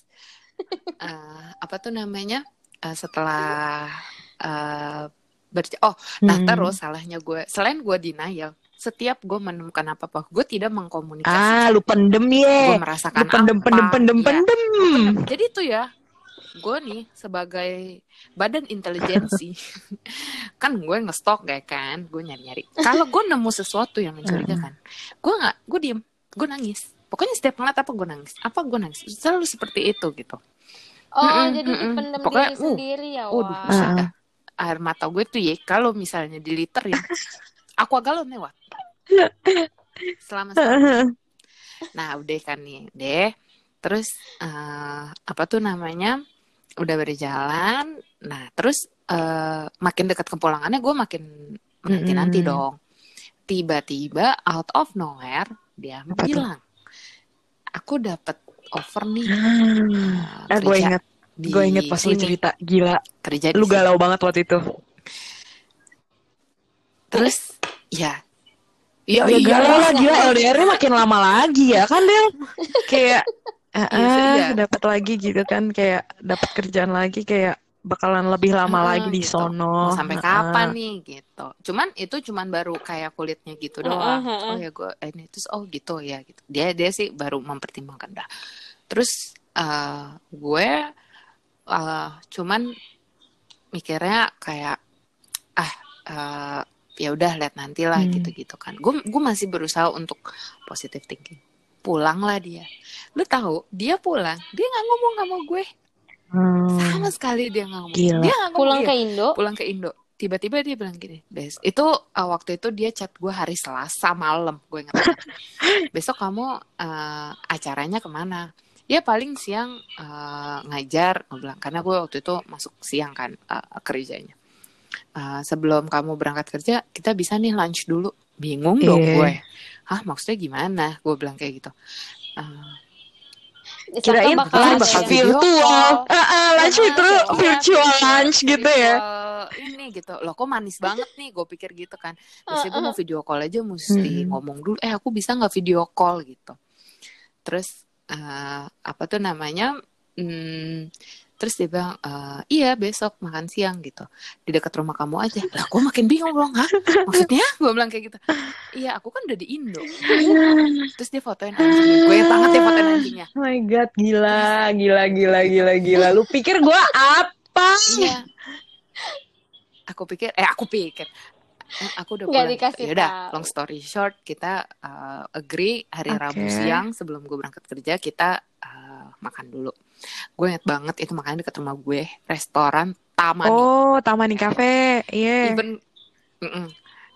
eh, apa tuh namanya? Eh, setelah eh berc- oh, nah Hmm. terus salahnya gue selain gue denial, setiap gue menemukan apa-apa, gue tidak Ah, mengkomunikasikan. lu pendem gue ye. merasakan Lu pendem, apa. pendem, pendem, ya. pendem. Jadi tuh ya, gue nih sebagai badan intelijensi, kan gue ngestok kayak kan, gue nyari-nyari. Kalau gue nemu sesuatu yang mencurigakan, gue nggak, gue diem, gue nangis. Pokoknya setiap ngeliat apa gue nangis, apa gue nangis, selalu seperti itu gitu. Oh, Mm-mm, jadi mm-mm. dipendam Pokoknya, diri uh, sendiri ya, Waduh, Wak. Air mata gue tuh ya, kalau misalnya diliterin, aqua galon lewat. Selama. Nah, udah kan nih, deh. Terus eh, apa tuh namanya? Udah berjalan. Nah, terus eh, makin dekat kepulangannya gue makin menanti-nanti Mm-mm. dong. Tiba-tiba out of nowhere dia Apa tuh? bilang, "Aku dapat offer nih Ah, eh, gue kerja inget, di gue inget pas lu sini, cerita, gila. kerja di Lu sini." galau banget waktu itu. Terus ya Ya, Ya iya galau lah, gila LDR-nya makin lama lagi ya kan Del? Kayak, eh, Iya, iya. dapat lagi gitu kan, kayak dapat kerjaan lagi, kayak bakalan lebih lama Heeh, lagi di gitu. sono. Mau sampai kapan nih gitu. Cuman itu cuman baru kayak kulitnya gitu doang. Heeh, heeh. Oh ya gue ini terus oh gitu ya gitu. Dia dia sih baru mempertimbangkan dah. Terus eh, gue eh, cuman mikirnya kayak ah eh, ya udah lihat nanti lah Hmm. gitu-gitu kan. Gue gue masih berusaha untuk positive thinking. Pulanglah dia. Lu tahu dia pulang, dia nggak ngomong sama gue Hmm. sama sekali dia nggak ngomong. Gila. Dia ngomong. Pulang Iya ke Indo. pulang ke Indo tiba-tiba dia bilang gini bes itu uh, waktu itu dia chat gue hari Selasa malam gue ingat besok kamu uh, acaranya ke mana ya paling siang uh, ngajar gue bilang. Karena gue waktu itu masuk siang kan uh, kerjanya. Uh, sebelum kamu berangkat kerja kita bisa nih lunch dulu. Bingung dong Iya. gue. Hah maksudnya gimana? Gue bilang kayak gitu. Uh, Kirain bakal lunch video virtual. Ah, ah, lunch Ah, itu iya. virtual lunch gitu ya. virtual ini gitu. Loh kok manis banget nih? Gue pikir gitu kan. Terus gue mau video call aja mesti Hmm. ngomong dulu. Eh aku bisa nggak video call gitu? Terus eh, apa tuh namanya hmm, terus dia bilang "Eh, iya besok makan siang gitu. Di dekat rumah kamu aja. Lah gue makin bingung dong hah? Maksudnya? Gue bilang kayak gitu. Iya aku kan udah di Indo. Terus dia fotoin anjingnya. Gue banget ya fotoin anjingnya. Oh my god, gila, gila, gila, gila, gila. Lu pikir gua apa? iya. Aku pikir eh aku pikir aku udah pulang dikasih ya udah tahu. long story short kita uh, agree hari Oke. Rabu siang sebelum gue berangkat kerja kita uh, makan dulu gue inget banget itu makannya dekat rumah gue restoran Taman Oh, Tamani Cafe. Iya. even mm-mm.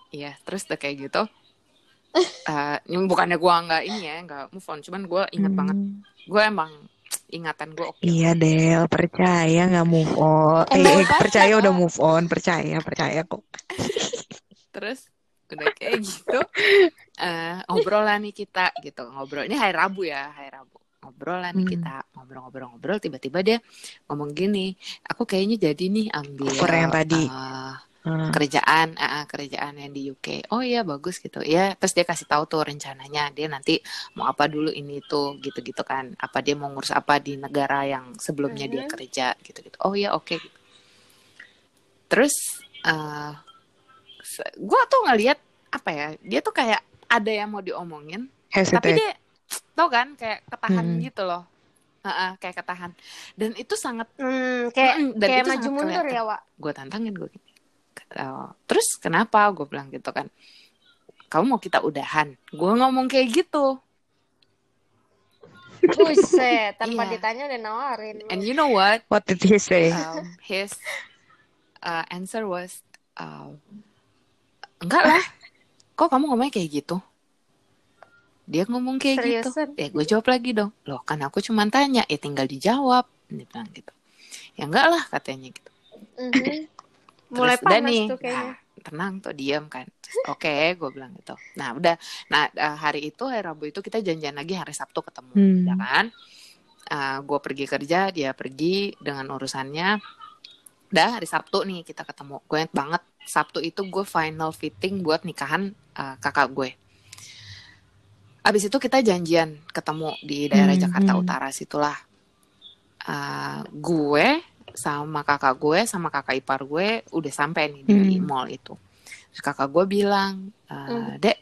iya terus udah kayak gitu uh, bukannya gue nggak ini ya nggak move on cuman gue inget banget Hmm. gue emang ingatan gue oke Iya, Del, percaya nggak move on. Eh, eh, percaya udah move on, percaya, percaya kok. terus udah kayak gitu eh ngobrol lah nih kita gitu ngobrol ini hari Rabu ya hari Rabu ngobrol lah nih Hmm. kita ngobrol-ngobrol-ngobrol tiba-tiba dia ngomong gini aku kayaknya jadi nih ambil Orang yang tadi. eh, Hmm. kerjaan ah, kerjaan yang di UK oh iya bagus gitu ya terus dia kasih tahu tuh rencananya dia nanti mau apa dulu ini itu gitu-gitu kan apa dia mau ngurus apa di negara yang sebelumnya dia Mhm. kerja gitu-gitu oh iya oke gitu. terus eh gue tuh ngelihat apa ya dia tuh kayak ada yang mau diomongin tapi Hesitate. dia tau kan kayak ketahan Hmm. gitu loh Heeh, kayak ketahan dan itu sangat Hmm, kayak Mm, dan kayak itu maju sangat mundur kelihatan. ya, Wak. gue tantangin gue gini "Oh, terus kenapa gue bilang gitu kan kamu mau kita udahan gue ngomong kayak gitu Buset, tanpa Iya. ditanya udah nawarin. and you know what What did he say? um, his uh, answer was uh, enggak lah. Kok kamu ngomongnya kayak gitu? Dia ngomong kayak gitu. Seriusan? ya gue jawab lagi dong. Loh kan aku cuma tanya. Ya tinggal dijawab. Dia bilang gitu. Ya enggak lah katanya gitu. Mhm. Mulai Terus udah panas nih, tuh kayaknya. nah, tenang tuh diam kan. Oke gue bilang gitu. Nah udah. Nah eh, hari itu hari Rabu itu kita janjian lagi hari Sabtu ketemu Hmm. ya kan? Gue pergi kerja dia pergi dengan urusannya udah hari Sabtu nih kita ketemu. Gue inget banget Sabtu itu gue final fitting buat nikahan eh, kakak gue. Abis itu kita janjian ketemu di daerah Hmm, Jakarta hmm. Utara situlah. Eh, gue sama kakak gue sama kakak ipar gue udah sampai nih di Hmm. mall itu. Terus kakak gue bilang eh, dek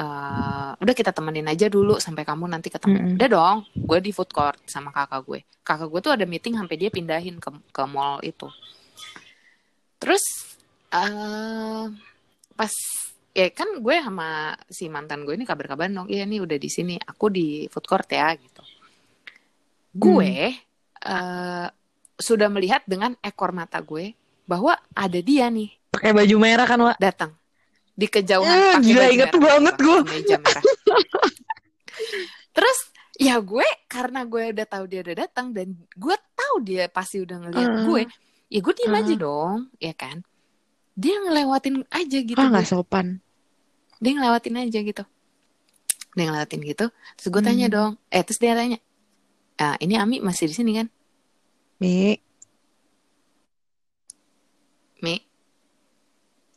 eh, udah kita temenin aja dulu sampai kamu nanti ketemu. Mm-mm. udah dong gue di food court sama kakak gue. Kakak gue tuh ada meeting sampai dia pindahin ke ke mall itu terus eh pas ya kan gue sama si mantan gue ini kabar-kabaran dong iya nih udah di sini aku di food court ya gitu gue eh, sudah melihat dengan ekor mata gue bahwa ada dia nih Pakai baju merah kan, Wak? datang di kejauhan Eh, gila, inget merah, banget Bang, gue. kemeja merah. Terus ya gue karena gue udah tahu dia udah datang dan gue tahu dia pasti udah ngeliat Uh. gue, ya gue diem Uh. aja dong, ya kan? Dia ngelewatin aja gitu, Ah, nggak sopan. dia ngelewatin aja gitu. Dia ngelewatin gitu, terus gue tanya Hmm. dong, eh terus dia tanya, ah, ini Ami masih di sini kan? Mi, Mi,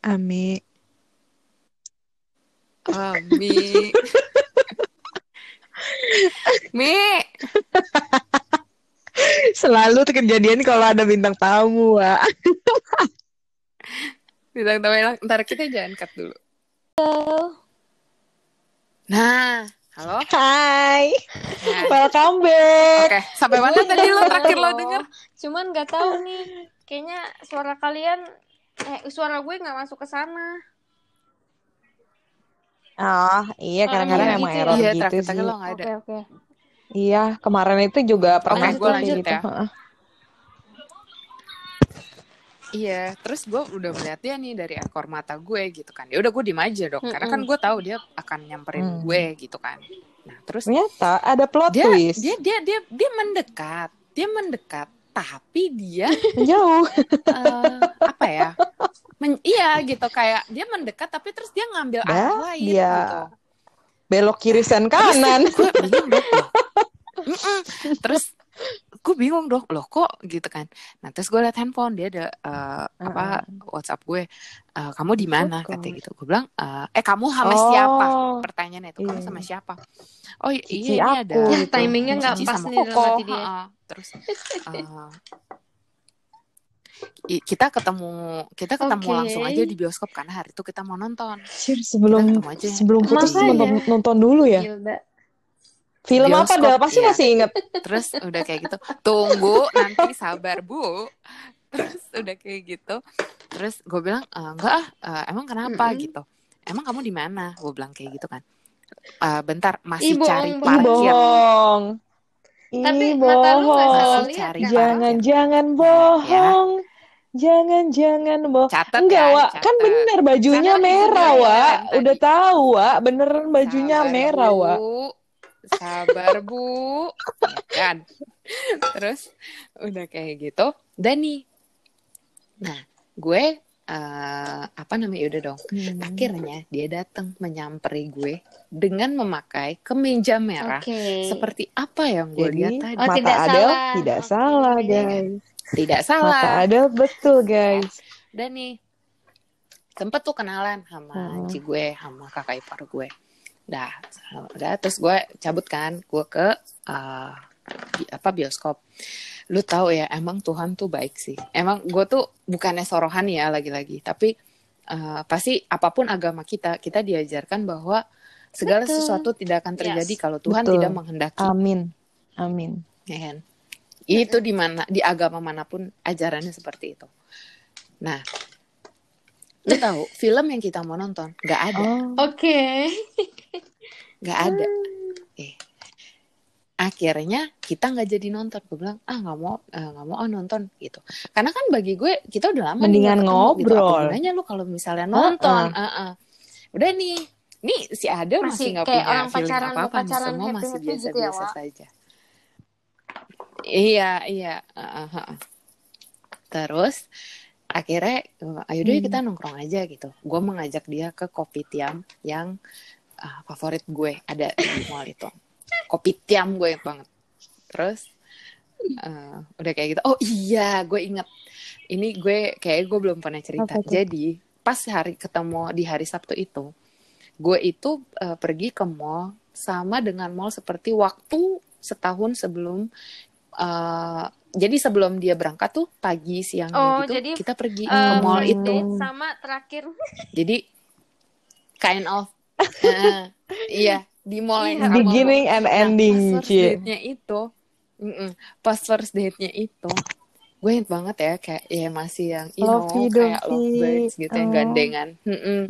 Ami. Ami, Mi, Selalu tuh kejadian kalau ada bintang tamu, Wak. bintang tamu yang- ntar kita jangan cut dulu. Nah, halo. Hai, Nah, welcome back. Oke, sampai mana tadi lo terakhir lo denger? Cuman nggak tahu nih. Kayaknya suara kalian eh suara gue nggak masuk ke sana. Oh, iya kadang-kadang iya, emang gitu error Iya, gitu terakhir-terakhir sih. lo nggak ada. Oke, oke. Iya, kemarin itu juga pernah gue lanjut gitu. ya. Iya, terus gue udah melihat dia nih dari ekor mata gue gitu kan. Ya udah gue diem aja dong, karena kan gue tahu dia akan nyamperin Hmm. gue gitu kan. Nah terus Ternyata ada plot dia, twist. dia dia dia dia mendekat, dia mendekat, tapi dia Jauh. eh, apa ya? Men- iya gitu kayak dia mendekat tapi terus dia ngambil arah lain dia gitu. Belok kiri sen kanan. gue bingung loh. Mm-mm. terus gue bingung dong loh kok gitu kan nah terus gue liat handphone dia ada eh, apa WhatsApp gue eh, kamu di mana Oh, katanya gitu gue bilang eh, eh kamu sama Oh. siapa pertanyaannya itu kamu Iya. sama siapa oh i- Cici iya ini aku ada Ya, gitu. timingnya nggak pas sama nih dalam Koko hati dia. ha-ha. terus eh, i- kita ketemu kita ketemu Oke. langsung aja di bioskop karena hari itu kita mau nonton sebelum aja. sebelum putus nonton, nonton dulu ya. Gilda. Film apa Bioskop, dah? Pasti iya. masih inget. terus udah kayak gitu tunggu nanti sabar bu terus udah kayak gitu terus gue bilang "Eh, enggak ah eh, emang kenapa Mm-mm. gitu emang kamu di mana gue bilang kayak gitu kan "Eh, bentar masih Ih, bohong, cari bohong. Parkir bohong. Ih, Tapi mata lu bohong. Masih cari lihat kan? Jangan, parkir. jangan bohong. Jangan, jangan bohong. catat Enggak, ya Wak. Kan bener bajunya Karena merah, Wak. Udah tahu, Wak. Beneran bajunya Sabar, merah. Wak. Sabar bu, ya kan. Terus udah kayak gitu. Dan nih, nah gue eh, apa namanya udah dong. Hmm. Akhirnya dia datang menyamperi gue dengan memakai kemeja merah. Oke. Seperti apa yang gue Jadi, lihat tadi? Oh, mata tidak Adel salah. tidak Oke. salah, Iya. guys. Tidak Mata salah. Adel betul, guys. Dan nih sempet tuh kenalan sama Hmm. Ci gue, sama kakak ipar gue. Dah, udah terus gue cabut kan, gue ke eh, bi- apa bioskop. Lu tahu ya, emang Tuhan tuh baik sih. Emang gue tuh bukannya sorohan ya lagi-lagi, tapi eh, pasti apa pun agama kita, kita diajarkan bahwa segala Betul. sesuatu tidak akan terjadi Yes. kalau Tuhan Betul. tidak menghendaki. Amin. Amin. ya kan? Itu di mana di agama mana pun ajarannya seperti itu. Nah, lu tahu film yang kita mau nonton nggak ada, Oh. Oke. nggak ada. Eh, akhirnya kita nggak jadi nonton. Gue bilang ah nggak mau, eh, nggak mau ah nonton gitu. Karena kan bagi gue kita udah lama nih Mendingan nggak ketemu, gitu. Apa ngobrol. gunanya lu kalau misalnya nonton? Ah-ah. Udah nih, nih si Adel masih nggak punya orang pacaran- apa-apa nih. pacaran Semua masih happy-happy gitu ya, biasa-biasa Wak? saja. Iya, iya. ah. Terus akhirnya ayo deh Hmm. kita nongkrong aja gitu. Gue mengajak dia ke kopi tiam yang ah, favorit gue ada di mall itu. Kopi tiam gue banget. Terus eh, udah kayak gitu. Oh iya, gue inget. Ini gue kayak gue belum pernah cerita. Tuh? Jadi pas hari ketemu di hari Sabtu itu, gue itu eh, pergi ke mall sama dengan mall seperti waktu setahun sebelum eh, jadi sebelum dia berangkat tuh pagi siangnya Oh, gitu jadi, kita pergi Eh, ke mall itu sama terakhir. jadi kind of eh, iya di mall yang sama. Beginning and Nah, ending, pas first date-nya itu mm-mm, pas first date-nya itu gue inget banget ya kayak ya masih yang you know Lovey kayak lovebirds gitu yang Oh. gandengan Mm-mm.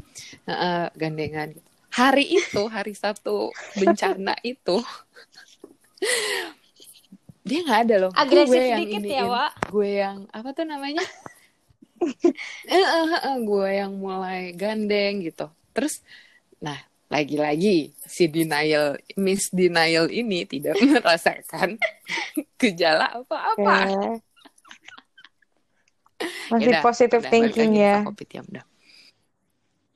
Heeh, gandengan gitu. hari itu hari satu bencana itu dia nggak ada loh Agresif gue yang dikit iniin. ya, Wak. gue yang apa tuh namanya Eh, eh, eh, eh, gue yang mulai gandeng gitu terus nah lagi-lagi si denial miss denial ini tidak merasakan gejala apa-apa Oke. Masih Yaudah, positive udah, thinking ya. kopi tiam dah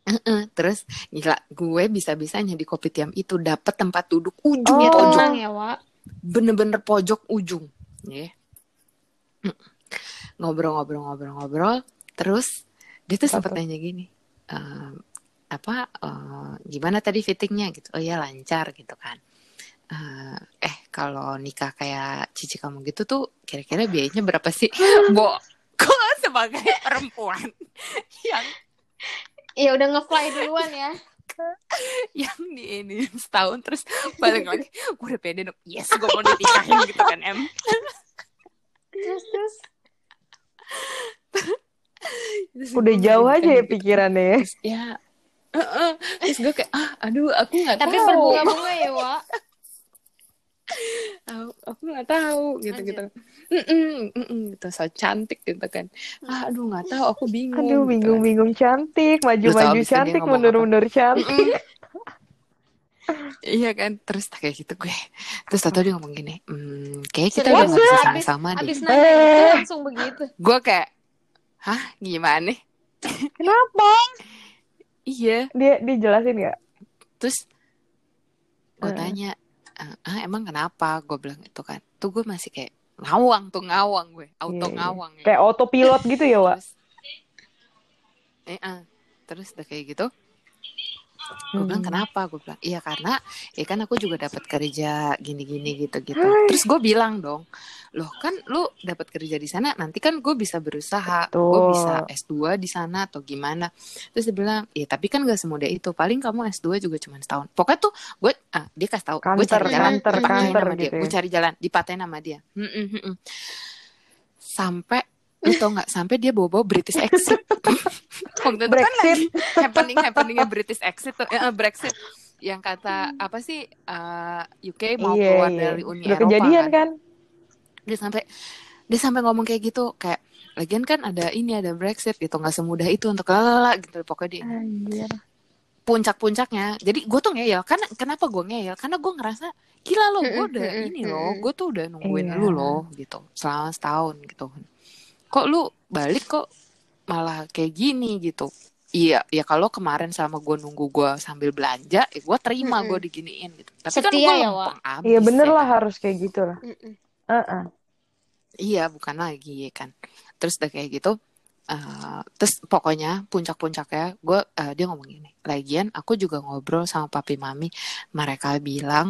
Eh-eh, terus gila gue bisa-bisanya di kopi tiam itu dapat tempat duduk ujung Oh. Tenang ya, Wak. Bener-bener pojok ujung ya. Ngobrol-ngobrol-ngobrol-ngobrol terus dia tuh sempat nanya gini "Ehm, apa eh, gimana tadi fittingnya? Gitu. Oh ya lancar gitu kan. Eh, eh kalau nikah kayak cici kamu gitu tuh kira-kira biayanya berapa sih? Bo kok sebagai perempuan yang Ya udah nge-fly duluan ya. yang di ini setahun terus balik lagi gue udah pede dong yes gue mau dinikahin gitu kan em Terus terus. Udah jauh aja ya gitu. pikirannya ya. Terus ya gue kayak ah aduh aku nggak Tapi berbunga-bunga ya, Wak. Tahu. aku nggak tahu gitu gitu Mm-mm, mm-mm, gitu so cantik gitu kan ah, aduh nggak tahu aku bingung Aduh, gitu bingung-bingung cantik, Terus maju-maju habis itu dia cantik, ngomong apa? mundur-mundur cantik. Iya kan, terus kayak gitu gue. Terus tau dia ngomong gini, hmm, kayak kita udah Serius? gak bisa sama-sama deh. Abis nanya itu Eh. langsung begitu. Gue kayak, hah gimana? Kenapa? Iya. Dia dijelasin nggak? Terus gue Eh. tanya, ah emang kenapa? Gue bilang itu kan. Tuh gue masih kayak ngawang tuh ngawang gue, auto Iya, iya. ngawang. ya. Kayak autopilot gitu ya? Terus, eh, ah. terus udah kayak gitu. Gue bilang Hmm. kenapa? Gue bilang iya karena ya kan aku juga dapat kerja gini-gini gitu-gitu. Hai. Terus gue bilang dong, loh kan lu dapat kerja di sana, nanti kan gue bisa berusaha, gue bisa S2 di sana atau gimana. Terus dia bilang, ya tapi kan gak semudah itu. Paling kamu S2 juga cuma setahun. Pokoknya tuh gue, ah, dia kasih tahu, gue cari jalan, kanter, kanter sama dia, gitu ya. gue cari jalan, dipatahin sama dia. Hmm, hmm, hmm, hmm. Sampai lu tau nggak sampai dia bawa-bawa British exit waktu itu kan lagi happening happeningnya British exit tuh eh, Brexit yang kata apa sih eh, UK mau Iya, keluar iya. dari Uni Udah Eropa kejadian kan. kan? dia sampai dia sampai ngomong kayak gitu kayak lagian kan ada ini ada Brexit gitu nggak semudah itu untuk lalala gitu pokoknya dia Anjir. puncak-puncaknya jadi gue tuh ngeyel karena kenapa gue ngeyel karena gue ngerasa gila lo gue udah ini loh mm-mm. gue tuh udah nungguin Iya. lu loh gitu selama setahun gitu kok lu balik kok malah kayak gini gitu iya ya kalau kemarin sama gue nunggu gue sambil belanja ya gue terima Mm-mm. gue diginiin gitu tapi kan Setia gue ya, lempeng abis Iya bener ya lah kan. harus kayak gitu lah. Mm-mm. Heeh. Iya, bukan lagi ya kan. Terus udah kayak gitu, eh, terus pokoknya puncak-puncaknya gue eh, dia ngomong gini. Lagian aku juga ngobrol sama papi mami, mereka bilang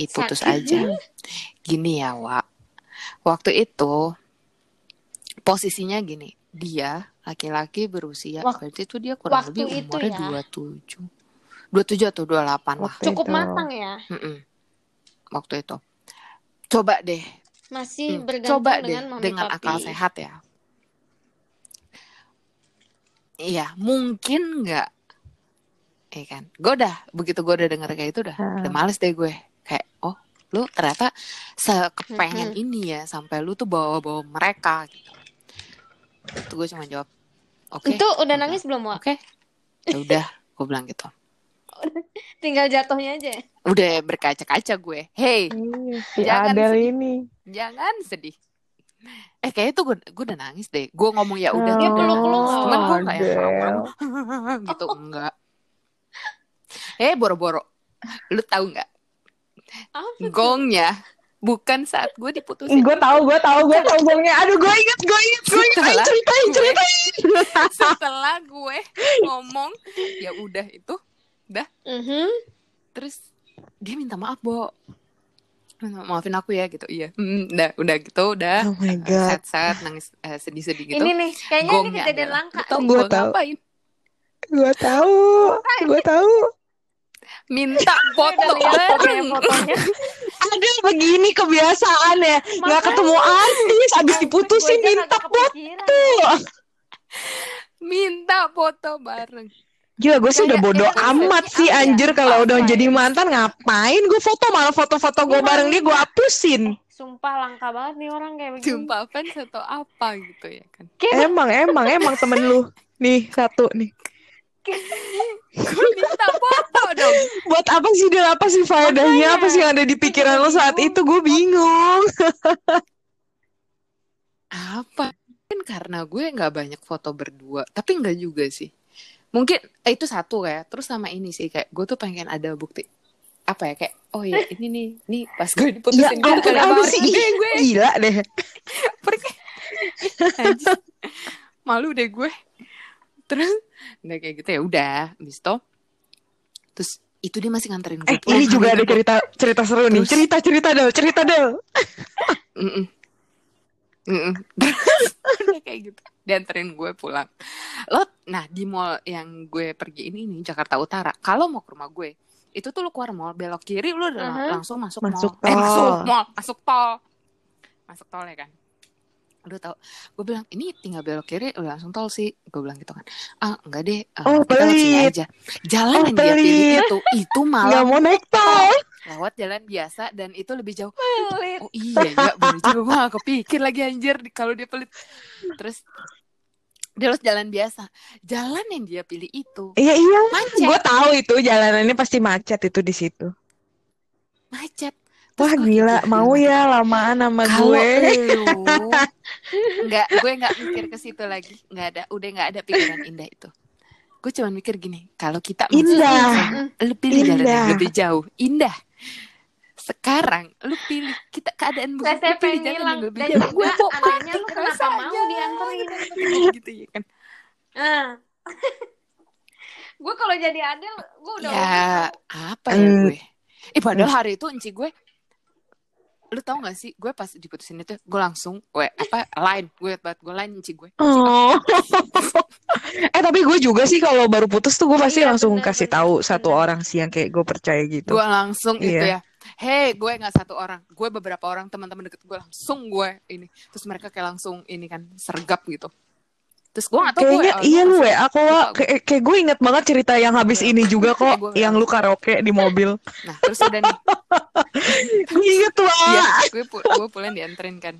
"Ih, putus aja. Gini ya, Wak. Waktu itu posisinya gini, dia laki-laki berusia Wak- berarti itu dia kurang waktu lebih umurnya ya. 27. 27 atau 28 lah. Waktu Cukup itu. matang ya. Mm-mm. Waktu itu. Coba deh Masih Hmm, bergantung coba deh dengan mami dengan papi. akal sehat ya. Iya, mungkin nggak. Iya kan, gue udah begitu gue udah denger kayak itu udah, Heeh. udah males deh gue. Kayak, oh, lu ternyata sekepengen ini ya sampai lu tuh bawa-bawa mereka gitu. Itu gue cuma jawab, oke, Itu udah nangis belum, Wak? oke, ya udah, gue bilang gitu. Tinggal jatuhnya aja. Udah berkaca-kaca gue, hey, Iya, si Jangan Adele sedih. ini. jangan sedih. Eh kayaknya tuh gue, gue udah nangis deh. Gue ngomong ya udah. Dia gitu. peluk lu? Cuman gue merem-merem gitu enggak. Eh boro-boro. Lu tahu nggak? Gongnya bukan saat gue diputusin. Gue tahu, gue tahu, gue tahu gongnya. Aduh, gue inget, gue inget, gue inget. Ayo, Setelah ceritain, gue- ceritain. Setelah gue ngomong ya udah itu, Mhm. terus dia minta maaf, Bo. Minta Maafin aku ya gitu. Iya. Hmm, udah udah gitu, udah. Oh my god. Sad-sad nangis eh, sedih-sedih gitu. Ini nih, kayaknya ini Gongnya kejadian langka. lu Tahu Gua gue tahu. ngapain? Gue tahu, gue tahu. Minta foto bareng. fotonya. Ada begini kebiasaan ya. Nggak Makanya. ketemu artis, abis diputusin minta foto. Minta foto bareng. Gila, gue sih udah Kayak bodo yang amat sih ya? anjir kalau udah jadi mantan ngapain gue foto malah foto-foto gue bareng dia gue hapusin. Sumpah langka banget nih orang kayak begini. Jumpa fans atau apa gitu ya kan. Emang emang emang temen lu nih satu nih. Gue minta foto dong. Buat apa sih dia apa sih faedahnya? Apa sih yang ada di pikiran lo saat itu? Gue bingung. Apa? Mungkin karena gue nggak banyak foto berdua. Tapi nggak juga sih. Mungkin eh, itu satu ya. Terus sama ini sih. Kayak gue tuh pengen ada bukti. Apa ya? Kayak oh ya ini nih. Nih pas gue Ya diputusin gitu ampun kan apa sih. Gue, gue. Gila deh. malu deh gue terus udah kayak gitu ya udah habis itu terus itu dia masih nganterin gue Eh ini juga ada cerita cerita seru nih. Terus? Cerita cerita del cerita del. Mm-mm. Mm-mm. Terus udah kayak gitu dianterin gue pulang lo nah di mall yang gue pergi ini nih Jakarta Utara kalau mau ke rumah gue itu tuh lu keluar mall belok kiri lu udah Mhm. langsung masuk, Masuk mall eh tol. masuk mall masuk tol masuk tol ya kan lu tau. Gue bilang ini tinggal belok kiri. Udah langsung tol sih. Gue bilang gitu kan. Ah enggak deh. Ah, Oh, kita lewat sini aja. Jalan Oh, yang dia pilih itu itu Nggak malah mau naik tol. lewat jalan biasa dan itu lebih jauh. Pelit. oh iya ya baru juga gue gak kepikir lagi anjir kalau dia pelit. Terus dia harus jalan biasa. Jalan yang dia pilih itu. Iya iya, macet. Gue tahu itu. Jalanannya pasti macet itu di situ. macet Wah gila, kayak mau ya lamaan sama kalau gue. lu nggak gue nggak mikir ke situ lagi nggak ada udah nggak ada pikiran indah itu gue cuma mikir gini kalau kita Indah. lu pilih jalan yang Indah. lebih jauh indah sekarang lu pilih kita keadaan lu Resepnya pilih jalan hilang. yang lebih Dan jauh juga Gua mau anehnya lu mati kenapa mau dianterin? gitu ya kan gue kalau jadi Adel, gue udah ya apa ya Hmm. gue eh padahal hari itu enci gue lu tau gak sih gue pas diputusin itu gue langsung gue apa line gue banget gue line enci gue Oh. eh tapi gue juga sih kalau baru putus tuh gue pasti Iya, langsung benar, kasih tahu satu orang sih yang kayak gue percaya gitu. gue langsung itu Iya. ya hey gue nggak satu orang gue beberapa orang teman-teman deket gue langsung gue ini terus mereka kayak langsung ini kan sergap gitu terus gue nggak tahu gue Kayaknya oh, iya gue lu ya, aku lupa gue. kayak, kayak gue inget banget cerita yang habis Gue- ini juga kok, gue- yang lu karaoke di mobil. nah terus udah nih gue inget Iya, wah. gue pu- gue pulang dianterin kan.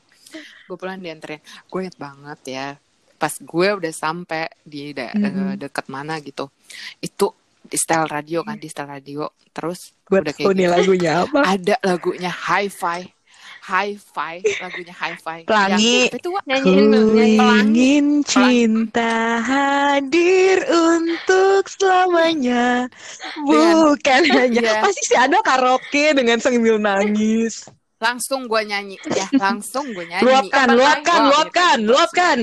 Gue pulang dianterin. Gue inget banget ya. Pas gue udah sampai di Mhm. eh, deket mana gitu. Itu di style radio kan, di style radio. Terus Gue udah kayak gitu. lagunya apa. Ada lagunya Hi-Fi. Hi-Fi, lagunya Hi-Fi. Pelangi. Yang, itu Wak, nyanyiin dulu, Ku nyanyiin. ingin Pelangi. cinta hadir untuk selamanya Bukan hanya Iya. Pasti sih ada karaoke dengan sambil nangis langsung gue nyanyi. Ya, langsung gue nyanyi. Luapkan, Kapan luapkan, lagi? luapkan, Gitu. luapkan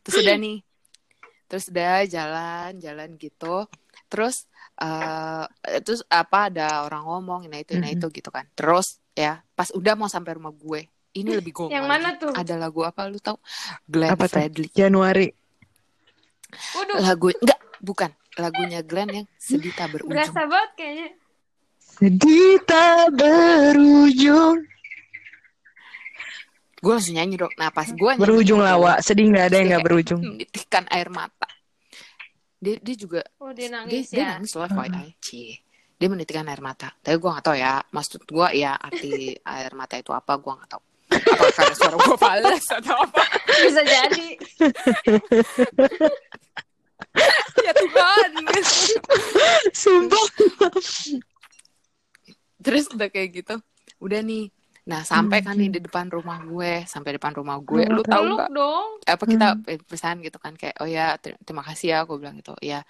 terus udah nih terus udah jalan jalan gitu terus eh terus apa ada orang ngomong nah itu nah Mhm. itu gitu kan terus ya. Pas udah mau sampai rumah gue ini lebih gongol Yang mana tuh? ada lagu apa lu tahu Glenn Apa tuh? Fredly. Januari. Waduh, lagu enggak bukan. Lagunya Glenn yang sedih tak berujung. Berasa banget kayaknya. Sedih tak berujung. Gue langsung nyanyi dong. Nah pas gue nyanyi Berujung Wak. Sedih gak ada yang Terus gak kayak, berujung. Menitikkan air mata. Dia dia juga Oh, dia dia, nangis dia ya. nangis loh Cie. Dia menitikkan air mata. Tapi gue gak tahu ya. Maksud gue ya arti air mata itu apa gue gak tahu. Apakah karena suara gue fals atau apa? Bisa jadi. ya Tuhan Sumpah. Terus udah kayak gitu. Udah nih nah sampai kan nih di depan rumah gue sampai depan rumah gue lu tahu Peluk nggak? dong. apa kita pesan gitu kan kayak oh ya ter- terima kasih ya aku bilang gitu. Ya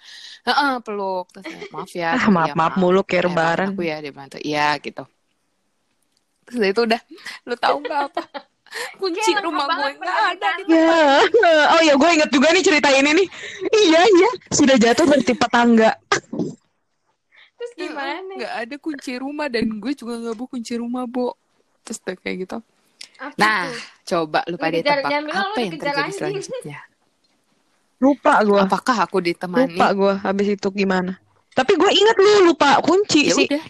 Heeh, peluk. Terus ya, maaf ya. Ah maaf ya, maaf. mulu kayak lebaran. aku ya dia bilang tuh. Iya gitu. Terus itu udah. Lu tahu nggak apa? Kunci rumah gue nggak ada di Ya, oh ya gue inget juga nih cerita ini nih. Iya iya, sudah jatuh dari tipe tangga. Terus gimana? nggak ada kunci rumah dan gue juga nggak bawa kunci rumah bo terus udah kayak gitu Apa nah tuh? coba lu pada tebak apa yang terjadi anjing. selanjutnya Lupa gue. apakah aku ditemani Lupa gue habis itu gimana. Tapi gue inget lu lupa kunci ya sih. udah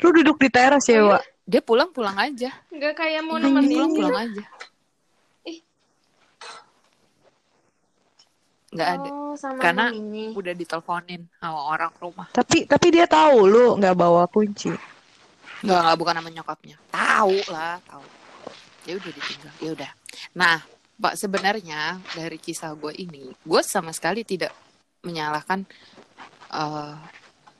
Lu duduk di teras ya, Oh, Wak. dia pulang pulang aja Nggak kayak mau nemenin pulang gitu. pulang aja Ih. nggak ada Oh, sama Karena- ini. udah diteleponin sama orang rumah Tapi tapi dia tahu lu nggak bawa kunci. Nggak nggak bukan nama nyokapnya tahu lah tahu ya udah ditinggal ya udah nah pak sebenarnya dari kisah gue ini gue sama sekali tidak menyalahkan eh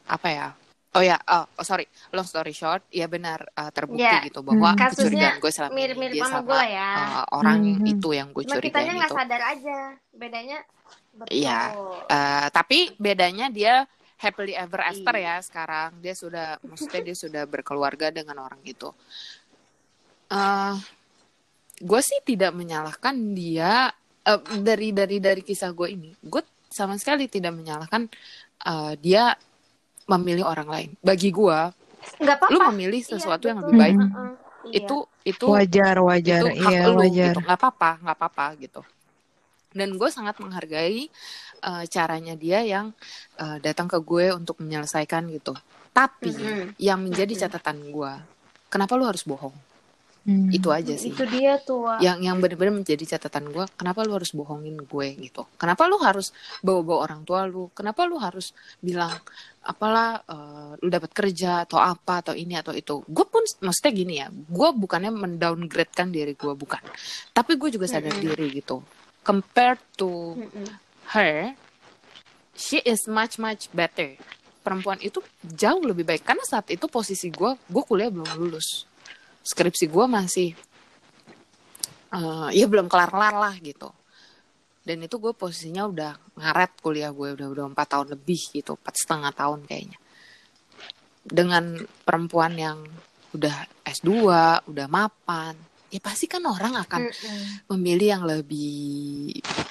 apa ya oh ya oh, oh, sorry long story short ya benar eh, terbukti Ya, gitu bahwa hmm. kecurigaan gue selama Mirip-mirip sama sama gue ya. eh, orang Hmm. itu yang gue Cuma kitanya curigain nggak itu sadar aja. Bedanya. Iya. Eh, tapi bedanya dia happily ever after Iya. ya sekarang dia sudah maksudnya dia sudah berkeluarga dengan orang itu eh gue sih tidak menyalahkan dia eh, dari dari dari kisah gue ini gue sama sekali tidak menyalahkan eh, dia memilih orang lain bagi gue lu memilih sesuatu Iya, yang betul. lebih baik Heeh. Iya. itu itu Wajar wajar. itu hak Iya lu wajar. gitu nggak apa-apa nggak apa-apa gitu dan gue sangat menghargai eh, caranya dia yang eh, datang ke gue untuk menyelesaikan gitu. Tapi Mm-mm. yang menjadi catatan gue kenapa lu harus bohong? Hmm. itu aja sih. Itu dia tuh yang yang bener-bener menjadi catatan gue kenapa lu harus bohongin gue gitu? Kenapa lu harus bawa-bawa orang tua lu? Kenapa lu harus bilang apalah eh, lu dapat kerja atau apa atau ini atau itu? Gue pun maksudnya gini ya gue bukannya mendowngradekan diri gue bukan. Tapi gue juga sadar Mm-mm. diri gitu. Compared to Mm-mm. Her she is much much better. Perempuan itu jauh lebih baik. Karena saat itu posisi gue gue kuliah belum lulus. Skripsi gue masih eh, ya belum kelar kelar lah gitu. Dan itu gue posisinya udah ngaret kuliah gue udah udah empat tahun lebih gitu empat setengah tahun kayaknya. Dengan perempuan yang udah S2 udah mapan ya pasti kan orang akan Mm-mm. memilih yang lebih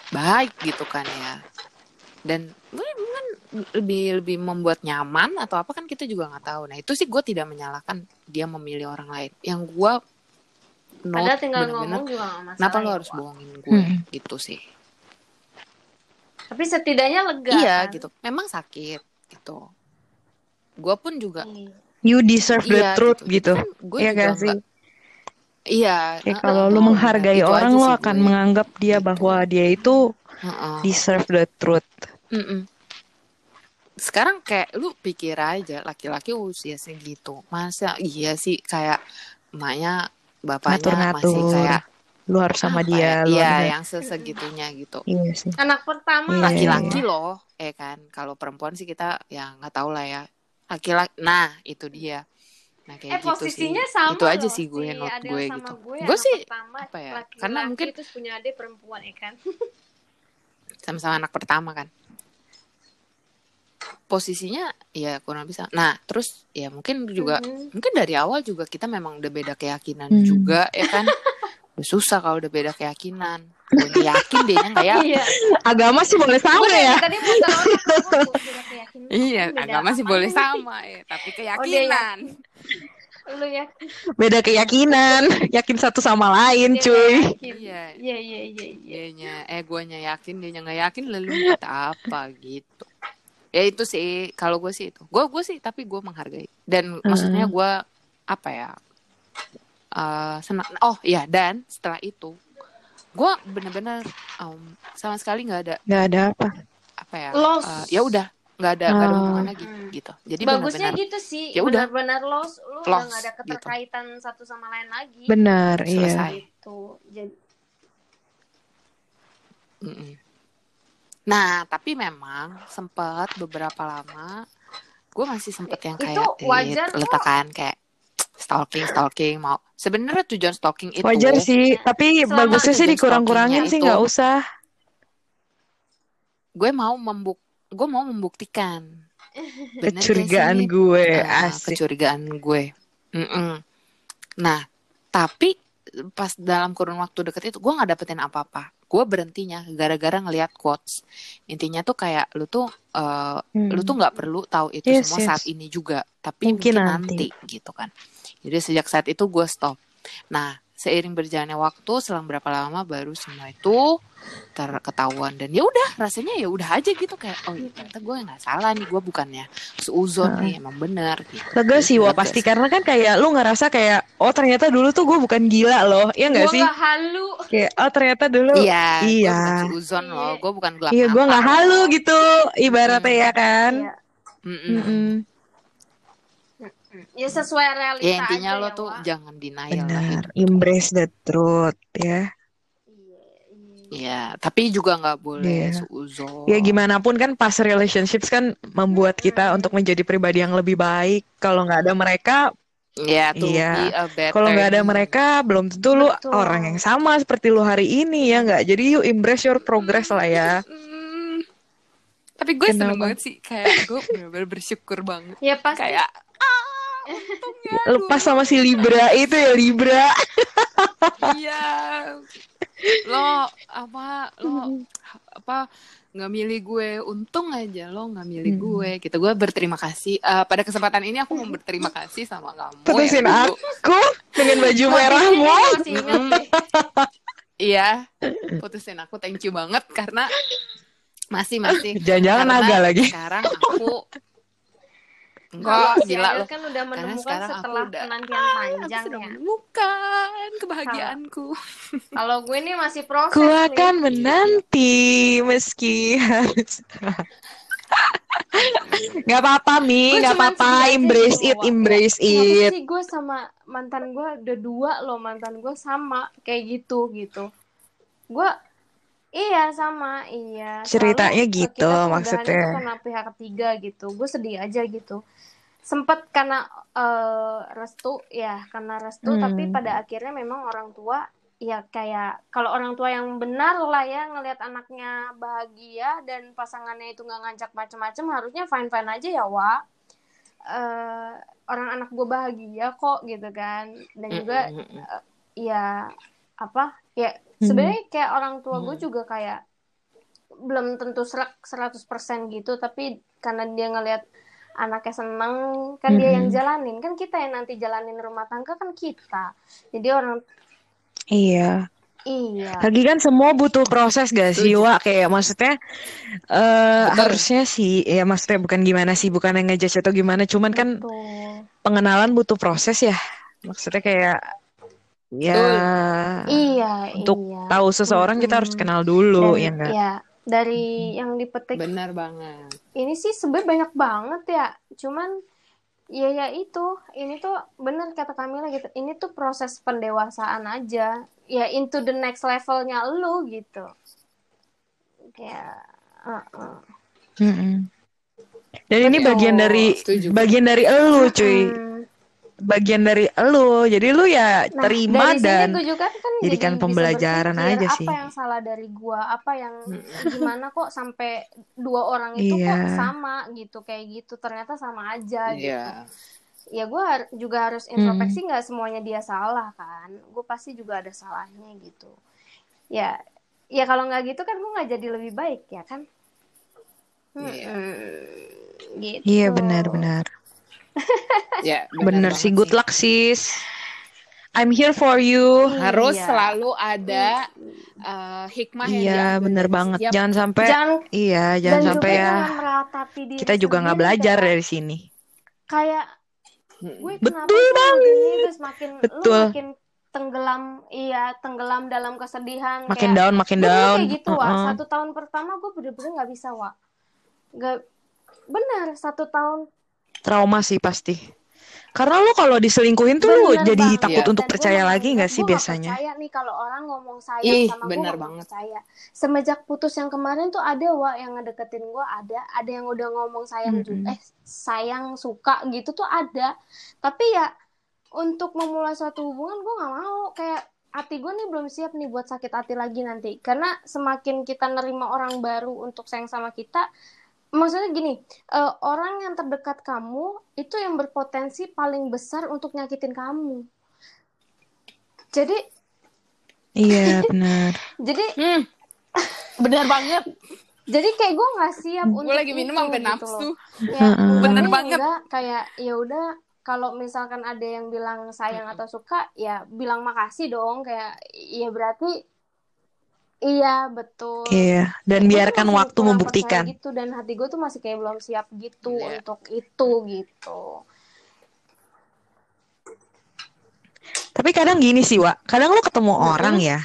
baik gitu kan ya dan mungkin lebih lebih membuat nyaman atau apa kan kita juga nggak tahu nah itu sih gue tidak menyalahkan dia memilih orang lain yang gue Padahal tinggal bener-bener ngomong juga gak masalah. kenapa lo ya, harus bohongin gue Hmm. gitu sih Tapi setidaknya lega. iya kan? gitu memang sakit gitu gue pun juga Iya. You deserve the iya truth gitu, gitu. Kan gue Iya juga gak sih? nggak- iya Kayak kalau lu bener. menghargai Itu orang lu sih akan gue. menganggap dia Gitu. bahwa dia itu Heeh. deserve the truth. Mm-mm. Sekarang kayak lu pikir aja laki-laki usia segitu. Masa iya sih kayak emaknya bapaknya masih Ngatur-ngatur. kayak Lu harus sama apa dia, lu Iya, harus- yang sesegitunya gitu. Iya sih. Anak pertama Iya, Laki-laki loh, eh kan. Kalau perempuan sih kita ya nggak tahu lah ya. Laki-laki. Nah, itu dia. Nah, kayak eh gitu posisinya sih. sama itu aja sih gue si Adele gue sama gitu. gue, Gue sih pertama, apa ya, laki-laki, karena mungkin- terus punya adik perempuan ya kan sama-sama anak pertama kan posisinya ya kurang bisa nah terus ya mungkin juga Mhm. mungkin dari awal juga kita memang udah beda keyakinan Hmm. juga ya kan udah susah kalau udah beda keyakinan gue yakin dia nggak ya? Iya. Agama sih boleh sama dari ya. tadi iya agama sih boleh sama ya tapi Oh, dia keyakinan. Lu ya? Beda keyakinan, yakin satu sama lain, Dia cuy. Iya. iya iya iya iya. Eh guanya yakin dia nggak yakin lalu kita apa gitu. Ya itu sih kalau gue sih itu. Gue gue sih tapi gue menghargai. Dan maksudnya gue apa ya eh, senang. Oh ya dan setelah itu gue bener-bener em, sama sekali nggak ada Gak ada apa. apa ya Lost. eh, ya udah nggak ada nggak ada Oh. hubungan lagi gitu jadi bagusnya gitu sih Ya udah. benar-benar lost lu udah Lost, nggak ada gitu. keterkaitan satu sama lain lagi Benar, Selesai. iya. gitu jadi Mm-mm. Nah, tapi memang sempat beberapa lama gue masih sempet yang Itu kayak wajar eh, letakkan kayak stalking stalking mau sebenarnya tujuan stalking itu Wajar sih, tapi Selama bagusnya sih dikurang-kurangin sih nggak usah. gue mau membuk gue mau membuktikan Bener Kecurigaan sih? gue, Eh, asik. kecurigaan gue Mm-mm. nah tapi pas dalam kurun waktu deket itu gue nggak dapetin apa-apa gue berhentinya gara-gara ngelihat quotes intinya tuh kayak lu tuh eh, Hmm. lu tuh nggak perlu tahu itu Yes, semua yes. saat ini juga tapi Mungkin mungkin, nanti. nanti. gitu kan jadi sejak saat itu gue stop nah seiring berjalannya waktu selang berapa lama baru semua itu terketahuan dan ya udah rasanya ya udah aja gitu kayak oh ya ternyata gue nggak salah nih gue bukannya seuzon nih emang bener gitu Lega sih, wah pasti sih. karena kan kayak lu ngerasa kayak oh ternyata dulu tuh gue bukan gila loh, iya nggak gue sih? gak halu Kayak oh ternyata dulu iya gue Iya. seuzon loh gue bukan gelap Iya, gue nggak halu gitu, ibaratnya Hmm. ya kan. Iya. Mm-mm. Mm-mm. Ya sesuai realita ya intinya aja lo ya, tuh Wak. jangan denial lah Benar, hidup. embrace the truth ya. Iya, iya. Iya, tapi juga nggak boleh Iya. seuzon. Ya gimana pun kan pas relationships kan membuat kita untuk menjadi pribadi yang lebih baik. Kalau nggak ada mereka, Iya, tuh Iya. kalau nggak ada me. mereka, belum tentu lu Betul. orang yang sama seperti lu hari ini ya nggak. Jadi you embrace your progress lah ya. Tapi gue seneng Kenapa? banget sih, kayak gue bener-bener bersyukur banget. ya pasti Kayak untungnya Lepas gue- sama si Libra itu ya Libra. Iya. Lo apa lo apa nggak milih gue untung aja lo nggak milih Hmm. gue gitu gue berterima kasih Eh, pada kesempatan ini aku mau berterima kasih sama kamu Putusin yang dulu aku dengan baju merahmu. iya putusin aku thank you banget karena masih masih Jangan-jangan naga lagi. sekarang aku Enggak, si gila Ail lo. kan udah Karena menemukan setelah udah- penantian Aku panjang ya. menemukan kebahagiaanku. Kalau gue ini masih proses Ku nih. akan menanti meski harus. Gak apa-apa Mi, Gue gak apa-apa. Embrace gitu, it, embrace Ya, kenapa it. sih gue sama mantan gue udah dua loh mantan gue sama kayak gitu gitu. Gue iya sama iya. Ceritanya gitu, maksudnya. tuh karena pihak ketiga gitu. Gue sedih aja gitu. Sempet karena eh, restu ya karena restu Hmm. tapi pada akhirnya memang orang tua ya kayak kalau orang tua yang benar lah ya ngelihat anaknya bahagia dan pasangannya itu nggak ngajak macem-macem harusnya fine fine aja ya wa Eh, orang anak gue bahagia kok gitu kan dan juga ya apa ya sebenarnya kayak orang tua gue Hmm. juga kayak belum tentu serak 100% gitu tapi karena dia ngelihat anaknya seneng kan dia yang jalanin kan kita yang nanti jalanin rumah tangga kan kita jadi orang Iya. iya Lagi kan semua butuh proses gak sih. Wak? Kayak maksudnya eh Betul. harusnya sih, ya maksudnya bukan gimana sih, bukan yang ngejudge atau gimana, cuman kan betul pengenalan butuh proses ya. Maksudnya kayak ya iya untuk iya tahu seseorang kita harus kenal dulu, Dan, ya enggak? ya dari yang dipetik Benar banget. ini sih sebenarnya banyak banget ya cuman ya ya itu ini tuh bener kata Kamila gitu ini tuh proses pendewasaan aja ya into the next levelnya lu gitu kayak uh-uh. Mm-mm. Dan ini bagian dari Setuju. bagian dari elu, cuy. Mm. Bagian dari elu. Jadi lu ya Nah, terima dan juga kan jadikan jadi pembelajaran bisa berpikir, aja sih. apa yang salah dari gua apa yang gimana kok sampai dua orang itu kok Iya. sama gitu kayak gitu ternyata sama aja gitu Iya. ya gue juga harus introspeksi nggak semuanya dia salah kan gue pasti juga ada salahnya gitu ya ya kalau nggak gitu kan gue nggak jadi lebih baik ya kan Iya. Mm-mm. gitu Iya benar-benar. Ya, Bener banget sih, good luck sis. I'm here for you. Harus Iya. selalu ada uh, hikmah yang Iya, diambil bener banget. setiap- Jangan sampai jangan iya, jangan sampai ya kita juga nggak belajar kayak- dari sini. kayak gue Betul kenapa sih banget. terus makin Betul. lu makin tenggelam iya tenggelam dalam kesedihan Makin kayak down, makin down. kayak gitu, Wak. Uh-uh. Satu tahun pertama gue bener-bener gak bisa, Wak. Gak... Bener, satu tahun. Trauma sih pasti. Karena lu kalau diselingkuhin tuh lu Bener jadi banget. takut Iya. untuk Dan gue percaya lagi nggak nggak sih gue nggak biasanya? percaya nih kalau orang ngomong sayang Ih, sama gue bener gak banget. percaya. Semenjak putus yang kemarin tuh ada, Wak, yang ngedeketin gue ada. Ada yang udah ngomong sayang Mm-mm. juga. Eh, sayang, suka gitu tuh ada. Tapi ya, untuk memulai suatu hubungan gue gak mau. Kayak hati gue nih belum siap nih buat sakit hati lagi nanti. Karena semakin kita nerima orang baru untuk sayang sama kita, maksudnya gini, eh, orang yang terdekat kamu itu yang berpotensi paling besar untuk nyakitin kamu. Jadi, Iya benar. jadi, Hmm. Bener banget. jadi kayak gue nggak siap untuk Gue lagi minum sampai gitu nafsu. Ya. Bener enggaknya banget. enggak kayak ya udah kalau misalkan ada yang bilang sayang atau suka ya bilang makasih dong kayak ya berarti iya betul Iya. Dan biarkan waktu membuktikan. gitu dan hati gue tuh masih kayak belum siap gitu Iya. untuk itu gitu Tapi kadang gini sih, Wak. Kadang lu ketemu Mm-mm. orang ya.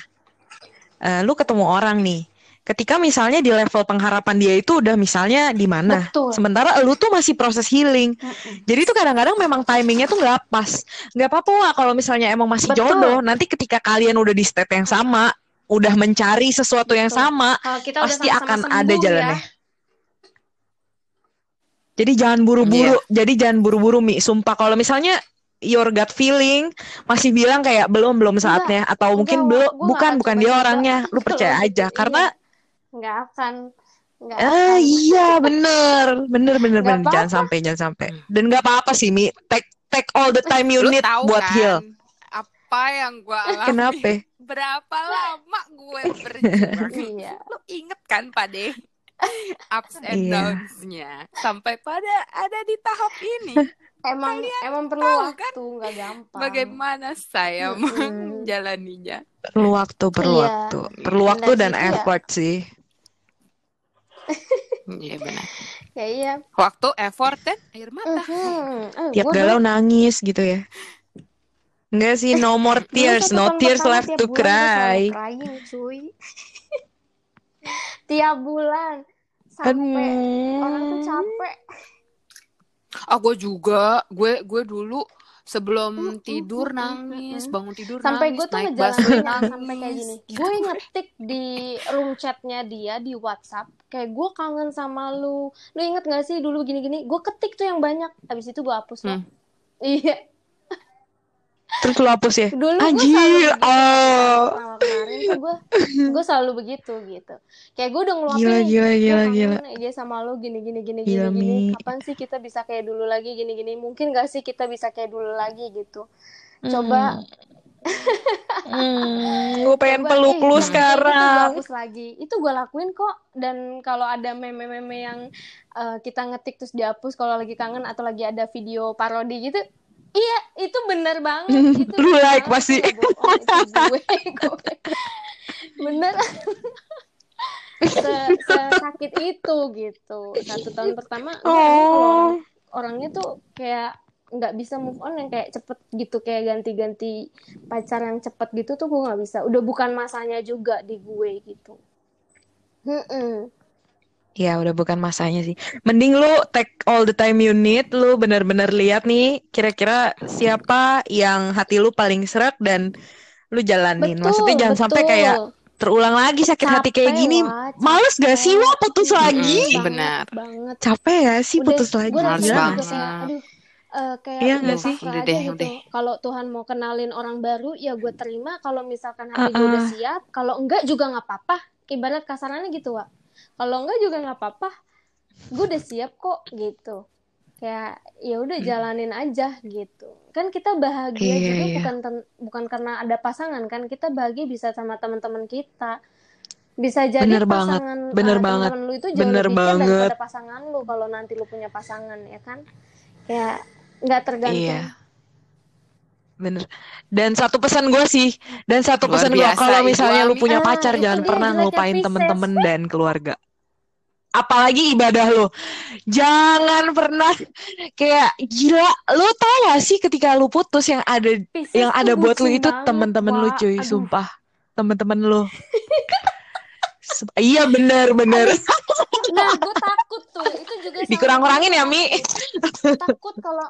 Eh, lu ketemu orang nih. Ketika misalnya di level pengharapan dia itu udah misalnya di mana. Sementara lu tuh masih proses healing. Mm-mm. Jadi tuh kadang-kadang memang timingnya tuh nggak pas. Nggak apa-apa Wak, kalau misalnya emang masih Betul. jodoh. Nanti ketika kalian udah di step yang sama, udah mencari sesuatu yang Betul. sama, kalau kita pasti sama-sama akan sembuh ada ya jalannya. Jadi jangan buru-buru. Jadi jangan buru-buru Mi. Sumpah kalau misalnya your gut feeling masih bilang kayak belum belum saatnya atau mungkin Enggak, belum. Gua bukan bukan dia juga. orangnya. Lu percaya Kalau aja karena iya. nggak akan nggak ah iya bener bener bener bener jangan apa-apa. sampai jangan sampai. Dan nggak apa-apa sih Mi. Take take all the time you Lu need tahu buat kan heal. apa yang gue alami? Kenapa? Berapa lama gue berjuang? iya Lu inget kan Pade? Ups and Iya. downs-nya sampai pada ada di tahap ini. emang emang perlu tahu waktu nggak gampang Bagaimana saya Mm-mm. menjalaninya? Perlu waktu, perlu Iya. waktu. Perlu Dan waktu dan situ ya- effort sih. Iya benar. ya iya Waktu, effort, dan air mata. Mhm. Eh, Tiap galau nangis gitu ya. Enggak sih, no more tears, no tears left to cry. crying cuy tiap bulan sampai orang tuh Aduh. capek Ah, gue juga. Gue gue dulu sebelum tidur nangis, bangun tidur sampai nangis, gue tuh naik nangis. sampai kayak gini gue ngetik di room chatnya dia di WhatsApp kayak gue kangen sama lu lu inget gak sih dulu gini gini gue ketik tuh yang banyak habis itu gue hapus lah Hmm. iya Terus lu hapus ya? dulu Anjir, oh. sama kemarin tuh gue gue selalu begitu gitu. Kayak gue udah ngeluapin Gila, gila, gila, gila. aja sama lu gini gini gini Gila, gini. Gini kapan sih kita bisa kayak dulu lagi gini gini? Mungkin gak sih kita bisa kayak dulu lagi gitu. Coba. Hmm, gue pengen coba peluk eh lu jangan kayak gitu gue sekarang. hapus lagi. Itu gue lakuin kok. Dan kalau ada meme-meme yang eh, kita ngetik terus dihapus kalau lagi kangen atau lagi ada video parodi gitu iya itu bener banget. Itu Lu bener like banget. pasti. bohong gue gue bener. Se sakit itu gitu. Satu tahun pertama orang Oh. orangnya tuh kayak nggak bisa move on yang kayak cepet gitu kayak ganti-ganti pacar yang cepet gitu tuh gue nggak bisa. Udah bukan masanya juga di gue gitu. Mm-mm. Ya udah bukan masanya sih. Mending lu take all the time you need. Lu bener-bener lihat nih kira-kira siapa yang hati lu paling serak dan lu jalanin. betul Maksudnya jangan sampai kayak betul terulang lagi sakit hati kayak capek gini. wah Males gak sih capek lo putus lagi? Banget benar. banget Capek gak sih udah putus lagi? gue Males kayak banget. aduh eh, kayak Iya gak sih? Udah deh, gitu udah. kalau Tuhan mau kenalin orang baru ya gue terima kalau misalkan hati gue udah siap kalau enggak juga nggak apa-apa ibarat kasarannya gitu Wak kalau enggak juga nggak apa-apa gue udah siap kok gitu kayak ya udah Hmm. jalanin aja gitu kan kita bahagia Iya, juga iya. bukan ten- bukan karena ada pasangan kan kita bahagia bisa sama teman-teman kita bisa jadi Bener banget. pasangan Bener eh, banget. teman-teman lu itu jauh Bener lebih banget. daripada pasangan lu kalau nanti lu punya pasangan ya kan kayak nggak tergantung Iya. Bener. Dan satu pesan gue sih, dan satu Luar pesan gue kalau misalnya lu punya Ah, pacar itu jangan pernah ngelupain temen-temen dan keluarga. Apalagi ibadah lu. Jangan pernah kayak gila. Lu tau gak sih ketika lu putus yang ada Pisces yang ada buat lu bucin itu temen-temen lu Wak. cuy, Aduh. sumpah. Temen-temen lu. Sup- Iya bener bener. Nah, gue takut tuh. Itu juga Dikurang-kurangin ya Mi. takut. Takut kalau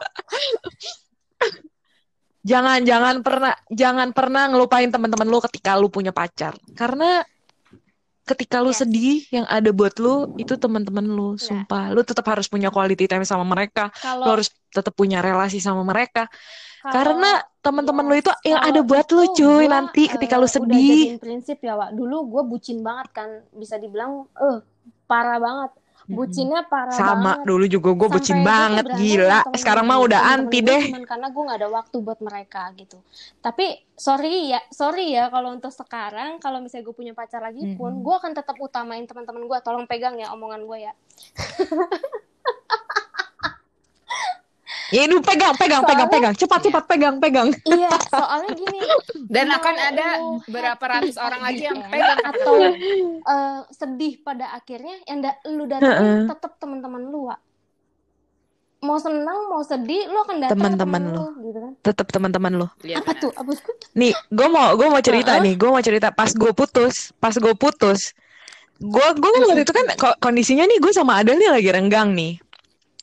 Jangan jangan pernah jangan pernah ngelupain teman-teman lu ketika lu punya pacar. Karena ketika lu Yes. sedih yang ada buat lu itu teman-teman lu, Iya. sumpah. Lu tetap harus punya quality time sama mereka. Lu kalau harus tetap punya relasi sama mereka. kalau Karena teman-teman lu yes, itu yang ada buat lu cuy gua, nanti ketika eh, lu udah sedih. jadiin prinsip ya, Wak. Dulu gue bucin banget kan, bisa dibilang eh parah banget. Bucinnya parah Sama banget. dulu juga gue bucin banget gila. Sekarang mah udah anti deh. cuman karena gue gak ada waktu buat mereka gitu. Tapi sorry ya, sorry ya kalau untuk sekarang kalau misalnya gue punya pacar lagi pun, Mm-mm. gue akan tetap utamain teman-teman gue. Tolong pegang ya omongan gue ya. Ya ini pegang pegang pegang Soalnya- pegang. Cepat cepat pegang pegang. Iya, soalnya gini. Dan akan ada lu berapa ratus orang lagi yang happy pegang atau eh, sedih pada akhirnya yang da- lu datangin tetap teman-teman lu, Wak. Mau senang, mau sedih, lu akan datang Teman-teman lu. lu, gitu kan. Tetap teman-teman lu. Iya, Apa benar. tuh? Apa tuh? Nih, gue mau gue mau cerita Heeh. nih, gue mau cerita pas gue putus, pas gue putus, gue gue kan waktu itu kan ko- kondisinya nih gue sama Adel nih lagi renggang nih.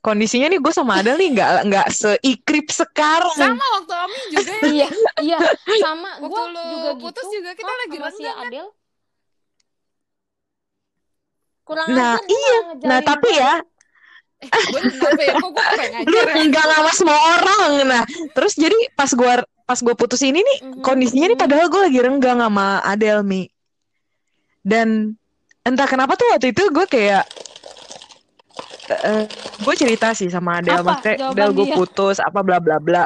Kondisinya nih gue sama Adel nih nggak nggak seikrip sekarang. Sama waktu Ami juga ya. iya, iya, sama lu juga putus gitu. juga kita Kok lagi sama si renggang kan? Adel. Kurang Nah, ajar iya. Nah tapi ya Eh, gue ya? Kok gue pengen lu ya? renggang sama semua orang. Nah terus jadi pas gue pas gue putus ini nih Mhm, kondisinya nih padahal gue lagi renggang sama Adel mi. Dan entah kenapa tuh waktu itu gue kayak gue cerita sih sama Adel Apa maksudnya jawaban Del gue putus apa bla bla bla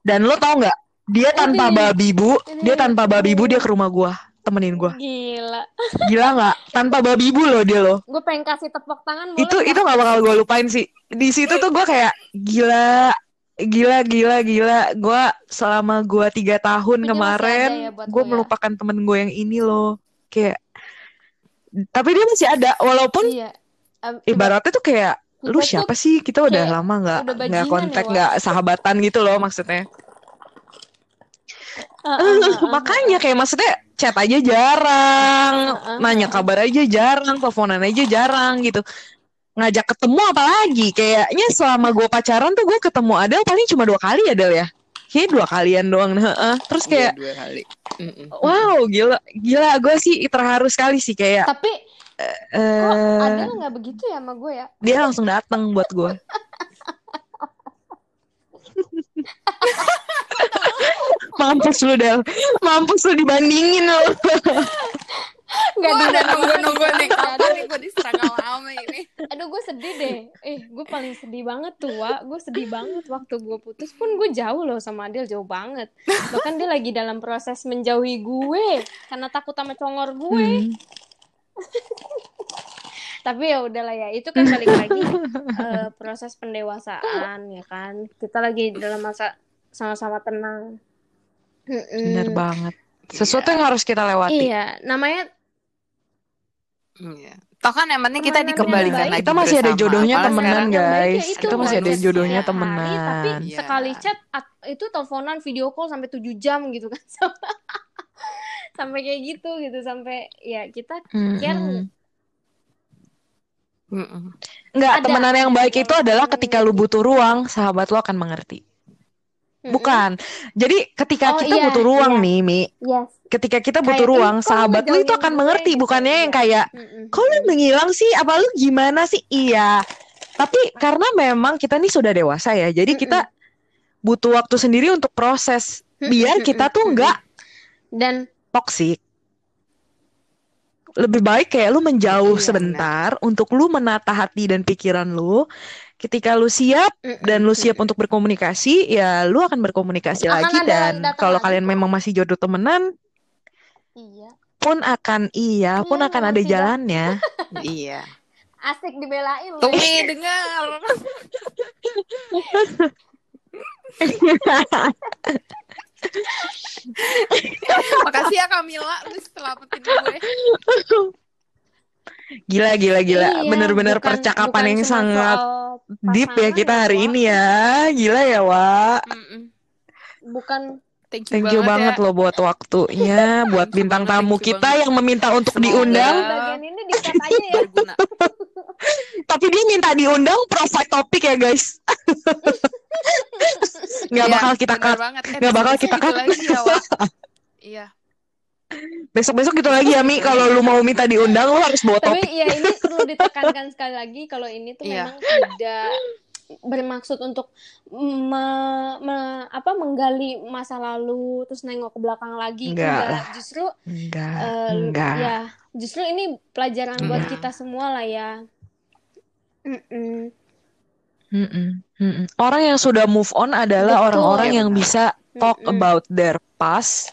dan lo tau nggak dia tanpa Ini. babi bu Ini. dia tanpa babi bu dia ke rumah gue temenin gue Gila. gila nggak tanpa babi bu lo dia lo Gue pengen kasih tepuk tangan boleh itu nggak? itu nggak bakal gue lupain sih di situ tuh gue kayak gila gila gila gila gue selama gue tiga tahun masih kemarin ya gue ya? melupakan temen gue yang ini loh kayak tapi dia masih ada walaupun Iya. Iba- ibaratnya tuh kayak lu siapa sih? Kita udah kayak lama nggak nggak ya, kontak, Wak. nggak sahabatan gitu loh maksudnya. Ah, ah, ah, ah. Makanya kayak maksudnya chat aja jarang, Heeh, nanya kabar aja jarang, teleponan aja jarang gitu. Ngajak ketemu apalagi? Kayaknya selama gue pacaran tuh gue ketemu Adel paling cuma dua kali ya Del ya. Kayaknya dua kalian doang. Heeh. Terus Iya, kayak dua kali. Mm-mm. wow gila gila gue sih terharu sekali sih kayak Tapi kok eh Adel nggak begitu ya sama gue ya? dia langsung datang buat gue. Mampus lu Del, mampus lu dibandingin lu. Gue udah dibanding nunggu-nunggu nih kapan nih gue diserang lama ini. Aduh gue sedih deh. Eh gue paling sedih banget tuh Wak. Gue sedih banget waktu gue putus pun gue jauh loh sama Adel jauh banget. Bahkan dia lagi dalam proses menjauhi gue karena takut sama congor gue. Hmm. Tapi ya udahlah ya itu kan balik lagi eh, proses pendewasaan ya kan. Kita lagi dalam masa sama-sama tenang. Bener banget. Sesuatu yang harus kita lewati. Iya, namanya Iya. Toh kan yang penting kita Temenan dikembalikan lagi Kita masih ada bersama. jodohnya Apalagi temenan, ya guys. itu Kita masih ada jodohnya setiap hari, temenan. tapi Iya. sekali chat at- itu teleponan video call sampai 7 jam gitu kan. sampai kayak gitu gitu sampai ya kita care Mm-mm. Enggak, Ada- temenan yang baik itu yang- adalah ketika lu butuh ruang, sahabat lu akan mengerti. Bukan. Jadi ketika Oh, kita iya, butuh ruang iya. nih, Mi, Yes. ketika kita butuh Kayak, ruang, "Ih, kok lu sahabat lu itu akan gue?" mengerti, gitu, bukannya yang kayak kok lu menghilang sih? Apa lu gimana sih? Iya. Tapi karena memang kita nih sudah dewasa ya, jadi kita butuh waktu sendiri untuk proses biar kita tuh enggak dan toksik. Lebih baik kayak lu menjauh Iya, sebentar untuk lu menata hati dan pikiran lu. Ketika lu siap dan lu siap untuk berkomunikasi, ya lu akan berkomunikasi Akan lagi dan kalau kalian memang masih jodoh temenan iya pun akan iya, pun Iya, akan memang ada jalannya. Iya. asik dibelain. Tumi dengar. Makasih ya Kamila lu selamatin gue. Gila, gila, gila. Iya, Bener-bener bukan- percakapan bukan yang sangat deep ya kita hari Wak. ini ya. Gila ya, Wak. Bukan Thank you, Thank you banget ya. loh buat waktunya, buat bintang banget, tamu kita banget. yang meminta untuk Semoga- diundang. bagian ini aja ya Berguna. Tapi dia minta diundang provide topik ya guys. Nggak Iya, bakal kita cut. banget. Eh, Nggak bakal kita gitu cut. ya. Iya. Besok-besok gitu lagi ya Mi, kalau lu mau minta diundang lu harus bawa tapi topik. ya ini perlu ditekankan sekali lagi kalau ini tuh Iya. memang tidak bermaksud untuk me- me- apa menggali masa lalu terus nengok ke belakang lagi Enggak enggak lah. justru Enggak, eh, enggak. ya justru ini pelajaran buat Enggak. kita semua lah ya Mm-mm. Mm-mm, mm-mm. Orang yang sudah move on adalah Betul. orang-orang Iya, yang bisa talk Mm-mm. about their past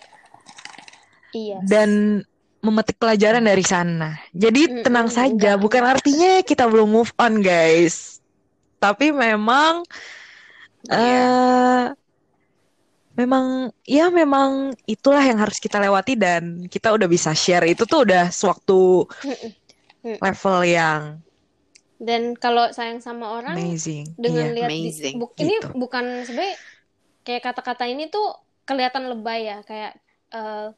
iya dan memetik pelajaran dari sana. Jadi Mm-mm, tenang saja, enggak. bukan artinya kita belum move on, guys. Tapi memang eh memang ya memang itulah yang harus kita lewati dan kita udah bisa share itu tuh udah suatu Mm-mm. level yang dan kalau sayang sama orang amazing. dengan Iya. lihat di- amazing, bu- ini gitu. bukan sebenarnya kayak kata-kata ini tuh kelihatan lebay ya kayak eh,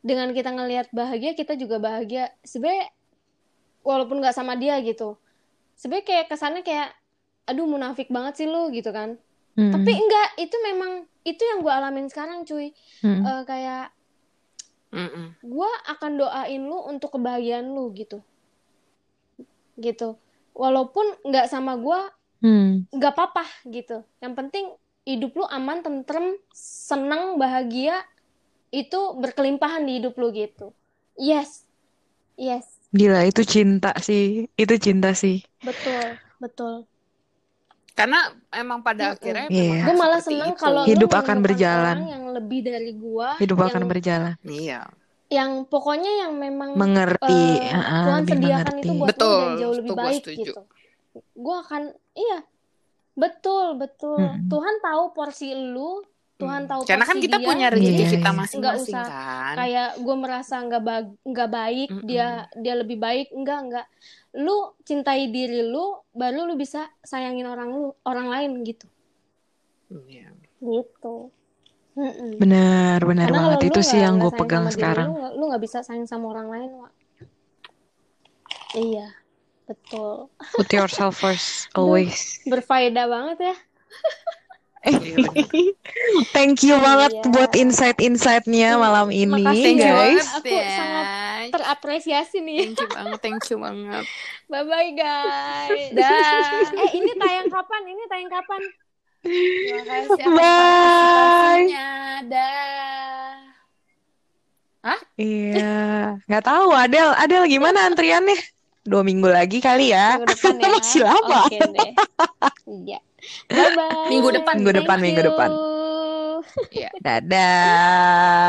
dengan kita ngelihat bahagia kita juga bahagia sebenarnya walaupun nggak sama dia gitu sebenarnya kayak kesannya kayak aduh munafik banget sih lu gitu kan Mm-mm. tapi enggak itu memang itu yang gue alamin sekarang cuy Mm-mm. Eh, kayak gue akan doain lu untuk kebahagiaan lu gitu gitu walaupun nggak sama gue Hmm. nggak apa-apa gitu. Yang penting hidup lu aman, tentrem, senang, bahagia itu berkelimpahan di hidup lu gitu. Yes. Yes, Gila, itu cinta sih. Itu cinta sih. betul, betul. Karena emang pada akhirnya Iya. memang Gue malah seneng kalau lu Hidup akan berjalan. yang lebih dari gua, Hidup yang akan berjalan. Iya. Yang pokoknya yang memang Mengerti, ah, Tuhan sediakan mengerti. itu buat lu Betul, dan jauh lebih baik setuju. gitu. Gue akan, iya, betul, betul. Mm-mm. Tuhan tahu porsi lu Tuhan tahu Karena kan kita dia. punya rezeki Iya, kita iya. masing-masing Nggak usah kan. kayak gue merasa nggak bag- nggak baik Mm-mm. dia dia lebih baik enggak enggak lu cintai diri lu baru lu bisa sayangin orang lu orang lain gitu Iya. gitu Mm-mm. Benar, benar karena banget. Itu sih yang gue pegang sama diri sekarang. lu nggak- bisa sayang sama orang lain Wak. iya betul Put yourself first, always. berfaedah banget ya Iya, benar. Thank you banget Iya. buat insight-insightnya malam ini, Makasih Thank you guys. banget Aku ya. sangat terapresiasi nih Thank you banget, thank you banget. bye bye guys Dah. eh ini tayang kapan ini tayang kapan Terima kasih Bye. Dah. Iya, nggak tahu Adel, Adel gimana antriannya? Dua minggu lagi kali ya. minggu depan ya Masih lama. oke deh iya bye bye Minggu depan, minggu depan, Thank minggu depan. you. Iya. Dadah.